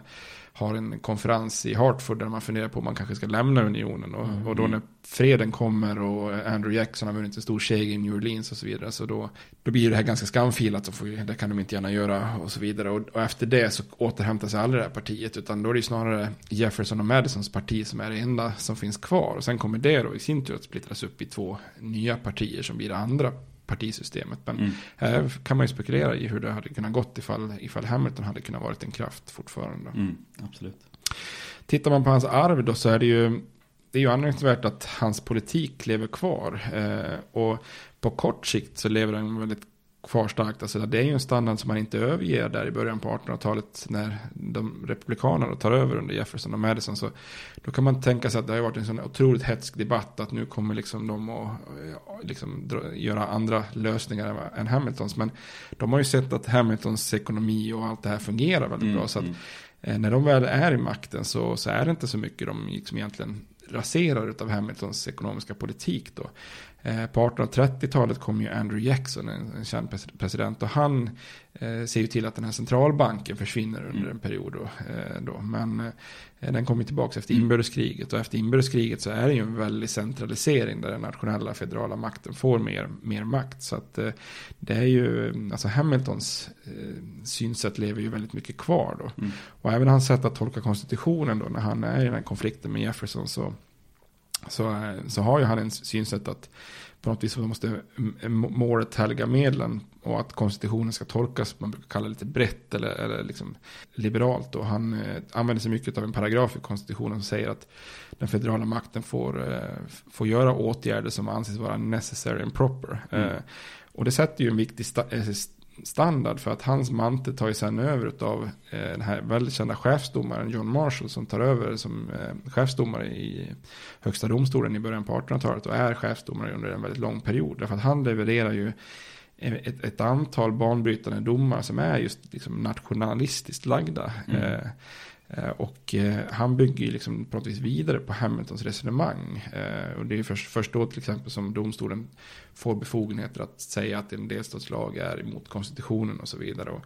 har en konferens i Hartford där man funderar på om man kanske ska lämna unionen. Och, mm. och då när freden kommer och Andrew Jackson har vunnit en stor seger i New Orleans och så vidare. Så då, då blir det här ganska skamfilat, så det kan de inte gärna göra och så vidare. Och, och efter det så återhämtar sig aldrig det här partiet, utan då är det snarare Jefferson och Madisons parti som är det enda som finns kvar. Och sen kommer det då i sin tur att splittras upp i två nya partier som blir det andra partisystemet. Men mm. här kan man ju spekulera i hur det hade kunnat gått ifall, ifall Hamilton hade kunnat varit en kraft fortfarande. Mm, absolut. Tittar man på hans arv då så är det ju det är ju anmärkningsvärt att hans politik lever kvar. Eh, och på kort sikt så lever den väldigt kvar starkt. Alltså det är ju en standard som man inte överger där i början på 1800-talet när de republikanerna tar över under Jefferson och Madison. Så då kan man tänka sig att det har varit en sån otroligt hetsk debatt att nu kommer liksom de att liksom göra andra lösningar än Hamiltons. Men de har ju sett att Hamiltons ekonomi och allt det här fungerar väldigt mm, bra. Så att mm. Eh, när de väl är i makten så, så är det inte så mycket de liksom egentligen raserar av Hamiltons ekonomiska politik då. Eh, på 1830-talet kom ju Andrew Jackson, en, en känd president, och han eh, ser ju till att den här centralbanken försvinner under mm. en period. Då, eh, då. Men eh, den kommer tillbaka efter inbördeskriget, och efter inbördeskriget så är det ju en väldig centralisering där den nationella federala makten får mer, mer makt. Så att det är ju, alltså Hamiltons synsätt lever ju väldigt mycket kvar då. Mm. Och även hans sätt att tolka konstitutionen då, när han är i den här konflikten med Jefferson så så, så har ju han en synsätt att på något vis måste målet helga medlen och att konstitutionen ska tolkas, man brukar kalla det lite brett eller, eller liksom liberalt. Och han eh, använder sig mycket av en paragraf i konstitutionen som säger att den federala makten får, eh, får göra åtgärder som anses vara necessary and proper. Mm. Eh, och det sätter ju en viktig eh, standard för att hans mantel tar ju sen över av eh, den här väldigt kända chefsdomaren John Marshall som tar över som eh, chefsdomare i högsta domstolen i början på 1800-talet och är chefsdomare under en väldigt lång period. Därför att han levererar ju ett, ett antal banbrytande domar som är just liksom nationalistiskt lagda. Mm. Eh, och eh, han bygger ju liksom på något vis vidare på Hamiltons resonemang. Eh, och det är först, först då till exempel som domstolen får befogenheter att säga att en delstatslag är emot konstitutionen och så vidare. Och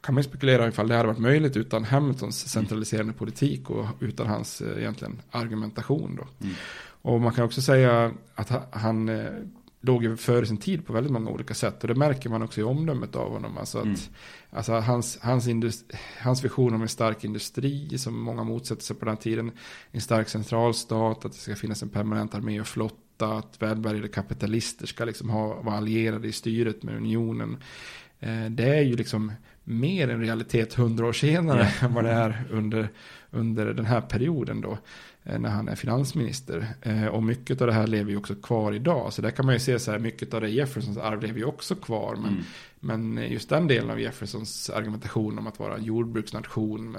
kan man spekulera ifall det hade varit möjligt utan Hamiltons centraliserande politik och utan hans egentligen argumentation då. Mm. Och man kan också säga att han låg ju före sin tid på väldigt många olika sätt. Och det märker man också i omdömet av honom. Alltså, att, mm. alltså hans, hans, industri, hans vision om en stark industri som många motsätter sig på den tiden. En stark centralstat, att det ska finnas en permanent armé och flotta. Att välbärgade kapitalister ska liksom ha, vara allierade i styret med unionen. Eh, det är ju liksom mer en realitet hundra år senare yeah. än vad det är under, under den här perioden då. Eh, när han är finansminister. Eh, och mycket av det här lever ju också kvar idag. Så där kan man ju se så här, mycket av det Jeffersons arv lever ju också kvar. Men, mm. men just den delen av Jeffersons argumentation om att vara jordbruksnation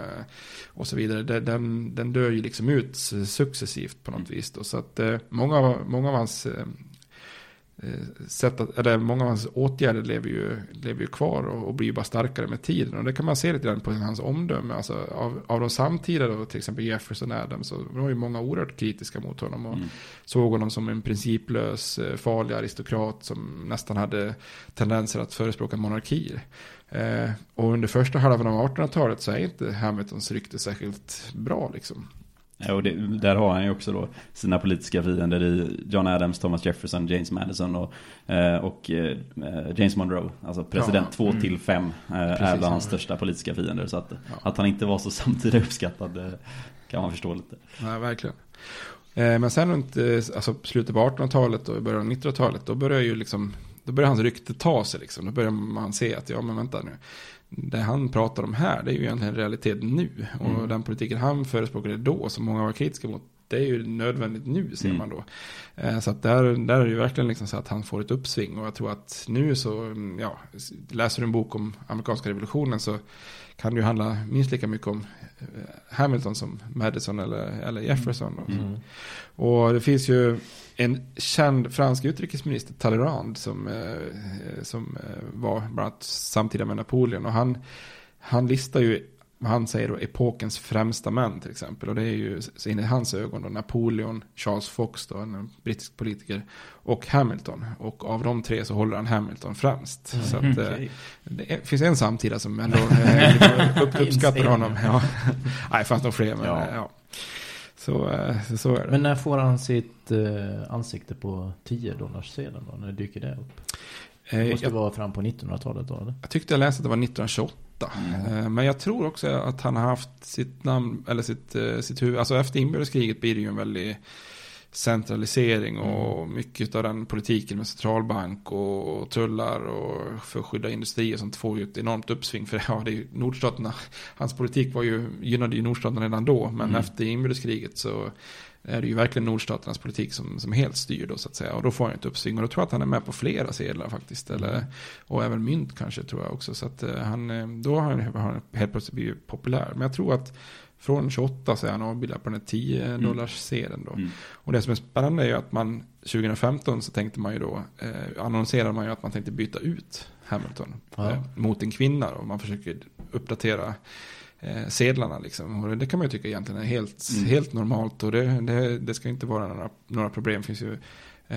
och så vidare. Den, den dör ju liksom ut successivt på något mm. vis. Då. Så att eh, många, många av hans Eh, sätt att, eller många av hans åtgärder lever ju, lever ju kvar och, och blir ju bara starkare med tiden. Och det kan man se lite grann på hans omdöme. Alltså av, av de samtida då, till exempel Jefferson Adams, så var ju många oerhört kritiska mot honom. Och mm. såg honom som en principlös, eh, farlig aristokrat som nästan hade tendenser att förespråka monarkier. Eh, och under första halvan av 1800-talet så är inte Hamiltons rykte särskilt bra liksom. Och det, där har han ju också då sina politiska fiender i John Adams, Thomas Jefferson, James Madison och, eh, och eh, James Monroe. Alltså president 2 ja, mm. till 5 eh, är bland hans största politiska fiender. Så att, ja. att han inte var så (laughs) samtida uppskattad kan man förstå lite. Nej, verkligen. Men sen runt alltså, slutet på 1800-talet och början av 1900-talet då börjar ju liksom då börjar hans rykte ta sig liksom. Då börjar man se att ja men vänta nu det han pratar om här, det är ju egentligen realitet nu. Och mm. den politiken han förespråkade då, som många var kritiska mot, det är ju nödvändigt nu, ser mm. man då. Eh, så att där, där är det ju verkligen liksom så att han får ett uppsving. Och jag tror att nu så, ja, läser du en bok om amerikanska revolutionen så kan det ju handla minst lika mycket om eh, Hamilton som Madison eller, eller Jefferson. Och, mm. och det finns ju en känd fransk utrikesminister, Talleyrand, som, eh, som eh, var bland annat samtida med Napoleon. Och han, han listar ju han säger då, epokens främsta män till exempel. Och det är ju i hans ögon då Napoleon, Charles Fox då, en brittisk politiker, och Hamilton. Och av de tre så håller han Hamilton främst. Mm. Så att, okay. det finns en samtida som ändå (laughs) upp, uppskattar honom. Ja. (laughs) Nej, fanns nog fler, men ja. ja. Så, så är det. Men när får han sitt ansikte på 10 dollars sedan då? När dyker det upp? Det måste jag, vara fram på 1900-talet då eller? Jag tyckte jag läste att det var 1928. Mm. Men jag tror också att han har haft sitt namn, eller sitt, eh, sitt huvud, alltså efter inbördeskriget blir det ju en väldig centralisering och mm. mycket av den politiken med centralbank och tullar och för att skydda industri och sånt får ju ett enormt uppsving för (laughs) ja, det är ju nordstaterna, hans politik var ju, gynnade ju nordstaterna redan då men mm. efter inbördeskriget så är det ju verkligen nordstaternas politik som, som helt styr då så att säga. Och då får han ett uppsving. Och då tror jag att han är med på flera sedlar faktiskt. Eller, och även mynt kanske tror jag också. Så att uh, han, eh, då har han, han helt plötsligt blivit populär. Men jag tror att från 28 så är han avbildad på den här 10 mm. dollars sedeln då. Mm. Och det som är spännande är ju att man 2015 så tänkte man ju då, eh, annonserade man ju att man tänkte byta ut Hamilton ja. eh, mot en kvinna. Och man försöker uppdatera eh, sedlarna. Liksom. Och det kan man ju tycka egentligen är helt, mm. helt normalt. Och det, det, det ska inte vara några, några problem. Det finns ju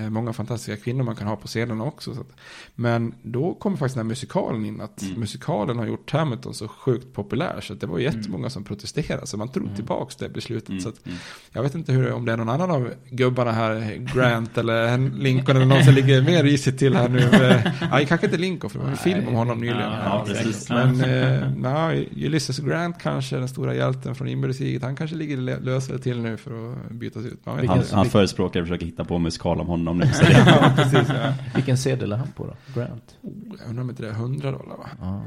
många fantastiska kvinnor man kan ha på scenerna också. Att, men då kommer faktiskt den här musikalen in. Att mm. musikalen har gjort Hamilton så sjukt populär. Så det var jättemånga mm. som protesterade. Så man drog mm. tillbaka det beslutet. Mm. Så att, mm. jag vet inte hur, om det är någon annan av gubbarna här. Grant (laughs) eller Lincoln eller någon som ligger mer risigt till här nu. (laughs) Eh, ja, kanske inte Lincoln för det var en film om honom nyligen. Ja, ja, men eh, na, Ulysses Grant kanske, den stora hjälten från inbördeskriget. Han kanske ligger lösare till nu för att bytas ut. Han, han förespråkar att försöka hitta på musikal om honom honom nu. (laughs) ja, precis, ja. Vilken sedel är han på då? Grant? Oh, jag undrar om inte det är 100 dollar va? Ja.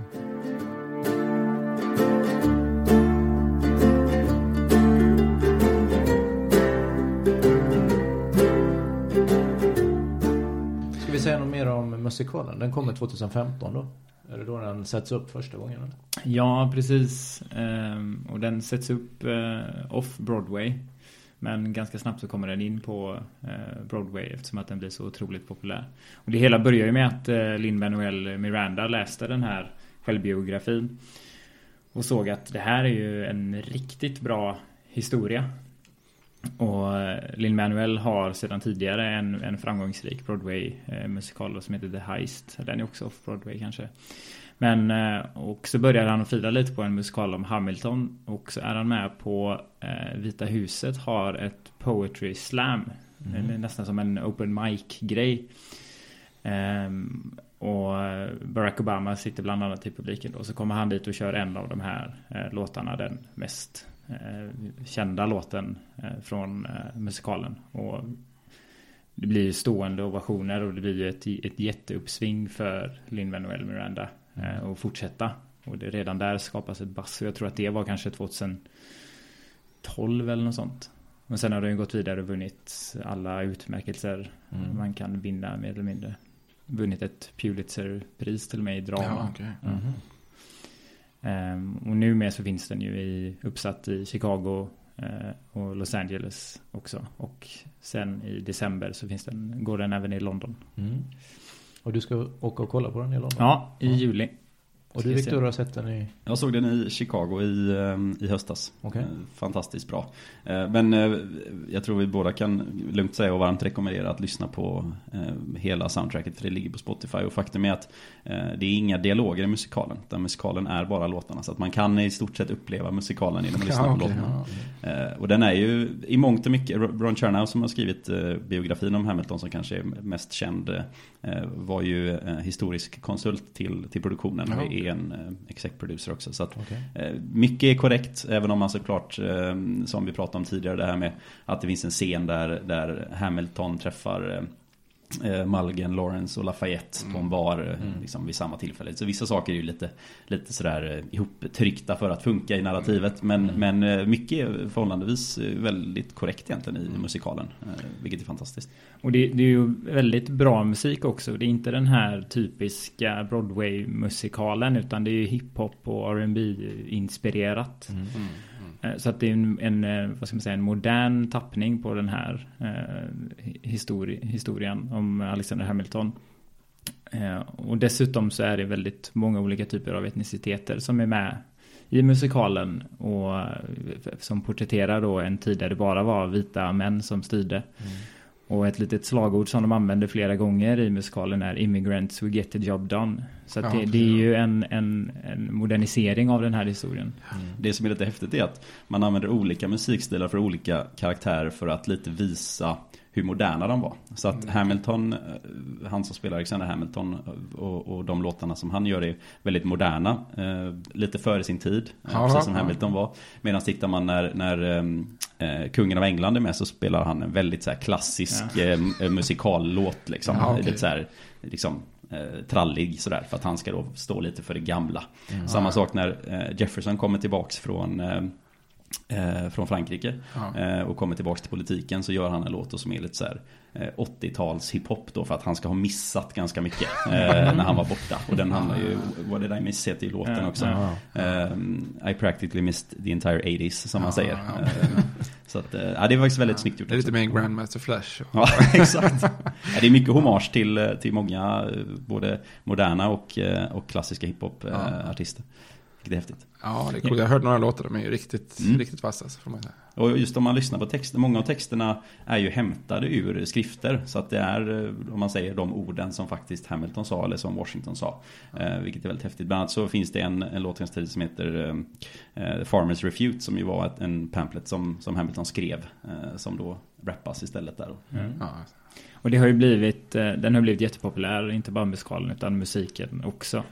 Ska vi säga något mer om musikalen? Den kommer 2015 då? Är det då den sätts upp första gången? Eller? Ja, precis. Ehm, och den sätts upp eh, off Broadway. Men ganska snabbt så kommer den in på eh, Broadway eftersom att den blir så otroligt populär. Och det hela börjar ju med att eh, Lin-Manuel Miranda läste den här självbiografin. Och såg att det här är ju en riktigt bra historia. Och eh, Lin-Manuel har sedan tidigare en, en framgångsrik Broadway-musikal som heter The Heist. Den är också off-Broadway kanske. Men eh, och så börjar han att fira lite på en musikal om Hamilton och så är han med på eh, Vita huset har ett poetry slam. Mm. Nästan som en open mic grej. Um, och Barack Obama sitter bland annat i publiken då. Så kommer han dit och kör en av de här eh, låtarna. Den mest eh, kända låten eh, från musikalen. Och det blir stående ovationer och det blir ett, ett jätteuppsving för Lin-Manuel Miranda. Eh, och fortsätta. Och det, redan där skapas ett bass. Jag tror att det var kanske 2012 eller något sånt. Men sen har den gått vidare och vunnit alla utmärkelser mm. man kan vinna mer eller mindre. Vunnit ett Pulitzerpris till och med i drama. Ja, okay. mm. um, och nu med så finns den ju i, uppsatt i Chicago uh, och Los Angeles också. Och sen i december så finns den, går den även i London. Och du ska åka och kolla på den i London? Ja, i juli. Och du Victor har sett den i? Jag såg den i Chicago i, ehm, i höstas. Okay. Eh, fantastiskt bra. Eh, men eh, jag tror vi båda kan lugnt säga och varmt rekommendera att lyssna på hela soundtracket. För det ligger på Spotify. Och faktum är att det är inga dialoger i musikalen. Utan musikalen är bara låtarna. Så att man kan i stort sett uppleva musikalen genom att lyssna ja, på okay, låtarna. Ja. Och den är ju i mångt och mycket. Ron Chernow som har skrivit biografin om Hamilton som kanske är mest känd. Var ju historisk konsult till, till produktionen. Ja, okay. Är en exec producer också. Så att okay. mycket är korrekt. Även om man såklart, som vi pratade om tidigare, det här med att det finns en scen där, där Hamilton träffar eh, Malgen, Lawrence och Lafayette mm. på en bar eh, mm. liksom, vid samma tillfälle. Så vissa saker är ju lite, lite sådär eh, ihoptryckta för att funka i narrativet. Men, mm. men eh, mycket är förhållandevis väldigt korrekt egentligen i mm. musikalen. Vilket är fantastiskt. Och det, det, är ju väldigt bra musik också. Det är inte den här typiska Broadway-musikalen utan det är ju hiphop och R&B inspirerat. Mm. Mm. Så att det är en, en, eh, vad ska man säga, en modern tappning på den här eh, histori historien om Alexander Hamilton. Eh, och dessutom så är det väldigt många olika typer av etniciteter som är med i musikalen och eh, som porträtterar då en tid där det bara var vita män som styrde. Mm. Och ett litet slagord som de använder flera gånger i musikalen är Immigrants we get the job done. Så det, det, är ju en, en, en, modernisering av den här historien. Mm. Det som är lite häftigt är att man använder olika musikstilar för olika karaktärer för att lite visa hur moderna de var. Så att mm. Hamilton, eh, han som spelar Alexander Hamilton eh, och, och, de låtarna som han gör är väldigt moderna. Eh, lite före sin tid, eh, precis som Hamilton var. Medan tittar man när, när eh, kungen av England är med så spelar han en väldigt så här, klassisk ja. eh, musikallåt. Liksom. Ja, okay. Lite så här, liksom, trallig sådär för att han ska då stå lite för det gamla. Mm. Samma sak när Jefferson kommer tillbaks från eh, från Frankrike ja. eh, och kommer tillbaka till politiken så gör han en låt som är lite så här, eh, 80-tals hiphop då för att han ska ha missat ganska mycket eh, (laughs) när han var borta. Och den handlar ju, vad det där Miss heter i låten också. Ja. I practically missed the entire 80s som man säger. Eh, så att, ja, det var faktiskt väldigt snyggt gjort. Det är lite mer Grandmaster Flash. (laughs) ja, exakt. Ja, det är mycket hommage till, till många, både moderna och, och klassiska hiphop-artister. Ja. Vilket är häftigt. Ja, det är coolt. Jag har hört några låtar, de är ju riktigt, mm. riktigt vassa. Får man säga. Och just om man lyssnar på texter, många av texterna är ju hämtade ur skrifter. Så att det är, eh, om man säger de orden som faktiskt Hamilton sa eller som Washington sa. Eh, vilket är väldigt häftigt. Bland annat så finns det en, en låt som heter eh, Farmers Refute som ju var ett, en pamphlet som, som Hamilton skrev. Eh, som då rappas istället där. Mm. Ja. Och det har ju blivit, eh, den har blivit jättepopulär, inte bara musikalen utan musiken också.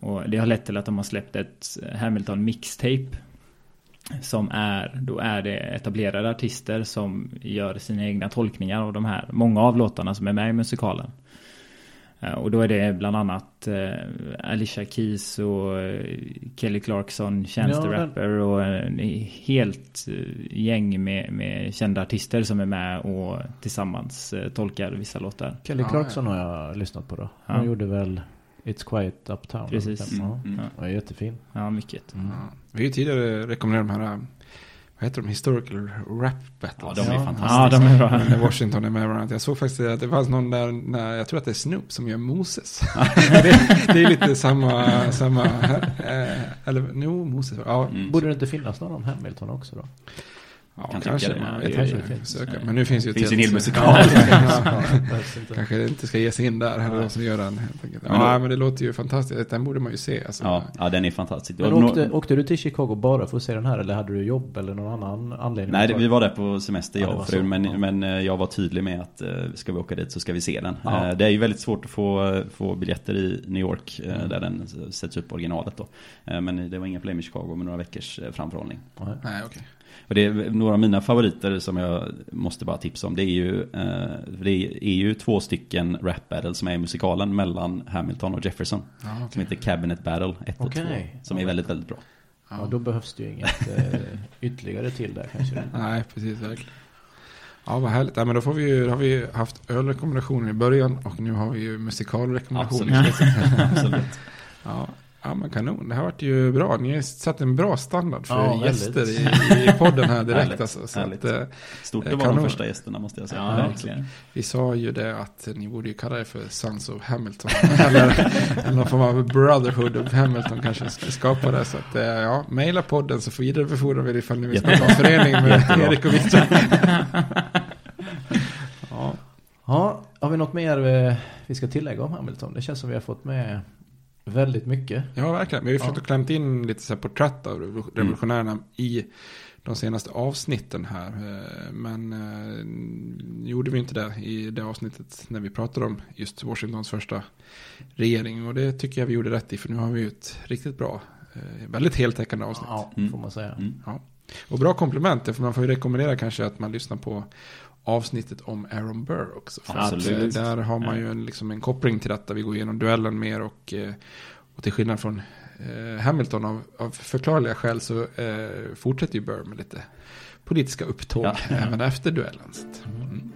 Och det har lett till att de har släppt ett Hamilton mixtape. Som är, då är det etablerade artister som gör sina egna tolkningar av de här, många av låtarna som är med i musikalen. Eh, och då är det bland annat eh, Alicia Keys och eh, Kelly Clarkson, Chance ja, och en helt gäng med, med kända artister som är med och tillsammans tolkar vissa låtar. Kelly Clarkson har jag lyssnat på då. Hon ja. gjorde väl It's Quiet Uptown. Precis. Mm. Mm. Ja, är jättefin. Ja, mycket. Mm. Ja. Vi har ju tidigare rekommenderat de här, vad heter de, Historical Rap Battles. Ja, de är fantastiska. Ja, de är bra. Washington är med varandra. Jag såg faktiskt att det fanns någon där, när, jag tror att det är Snoop som gör Moses. (laughs) det, det, är lite samma, samma, äh, eller, no, Moses. Ja. Mm. Borde det inte finnas någon om Hamilton också då? Ja, kan kanske. Det. Det. Men nu finns ju finns en hel musikal. (laughs) kanske inte ska ge sig in där. Eller ja. som gör den. Ja, men det låter ju fantastiskt. Den borde man ju se. Alltså. Ja, ja, den är fantastisk. Men åkte, åkte, du till Chicago bara för att se den här? Eller hade du jobb eller någon annan anledning? Nej, vi var där på semester jag och frun. Men, ja. men eh, jag var tydlig med att uh, ska vi åka dit så ska vi se den. Ja. Uh, det är ju väldigt svårt att få, få biljetter i New York. Mm. Där den sätts upp originalet då. men det var inga problem i Chicago med några veckors framförhållning. Nej, okej. Okay. Och det är några av mina favoriter som jag måste bara tipsa om. Det är ju, eh, det är ju två stycken rap battles som är i musikalen mellan Hamilton och Jefferson. Ah, okay. Som heter Cabinet Battle 1 och 2. Som är väldigt, väldigt bra. Ja, då behövs det ju inget eh, (laughs) ytterligare till där kanske. Nej, precis, verkligen. Ja, vad härligt. Ja, men då, får vi ju, har vi haft ölrekommendationer i början och nu har vi ju musikalrekommendationer. Absolut. (laughs) Absolut. Ja, Ja men kanon, det har varit ju bra. Ni har satt en bra standard för ja, gäster i, i (laughs) podden här direkt. alltså, så Att, eh, Stort att vara de första gästerna måste jag säga. Ja, verkligen. Vi sa ju det att ni borde ju kalla er för Sons of Hamilton. (laughs) eller, eller någon form av Brotherhood of Hamilton kanske ska skapa det. Så att, eh, ja, mejla podden så vidarebefordrar vi det ifall ni vill skapa en förening med Erik och Viktor. (laughs) ja. ja, har vi något mer eh, vi ska tillägga om Hamilton? Det känns som vi har fått med Väldigt mycket. Ja, verkligen. Vi har ju försökt ja. klämt in lite så här porträtt av revolutionärerna mm. i de senaste avsnitten här. Eh, men eh, gjorde vi inte det i det avsnittet när vi pratade om just Washingtons första regering. Och det tycker jag vi gjorde rätt i, för nu har vi ju ett riktigt bra, eh, väldigt heltäckande avsnitt. Ja, mm. får man säga. Mm. Ja. Och bra komplimenter, för man får ju rekommendera kanske att man lyssnar på avsnittet om Aaron Burr också. För Absolut. Där har man ju en, liksom en koppling till detta. Vi går igenom duellen mer och, eh, och till skillnad från eh, Hamilton av, av förklarliga skäl så eh, fortsätter ju Burr med lite politiska upptåg ja. (laughs) även efter duellen. Mm.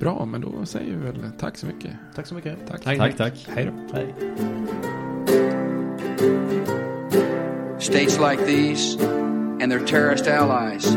Bra, men då säger vi väl tack så mycket. Tack så mycket. Tack, tack. tack, tack. Hej då. Hej. States like these and their terrorist allies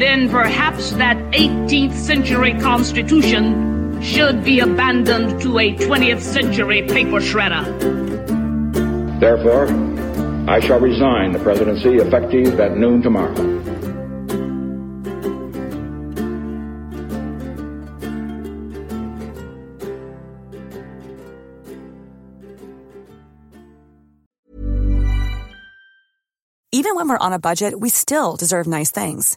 then perhaps that 18th century Constitution should be abandoned to a 20th century paper shredder. Therefore, I shall resign the presidency effective at noon tomorrow. Even when we're on a budget, we still deserve nice things.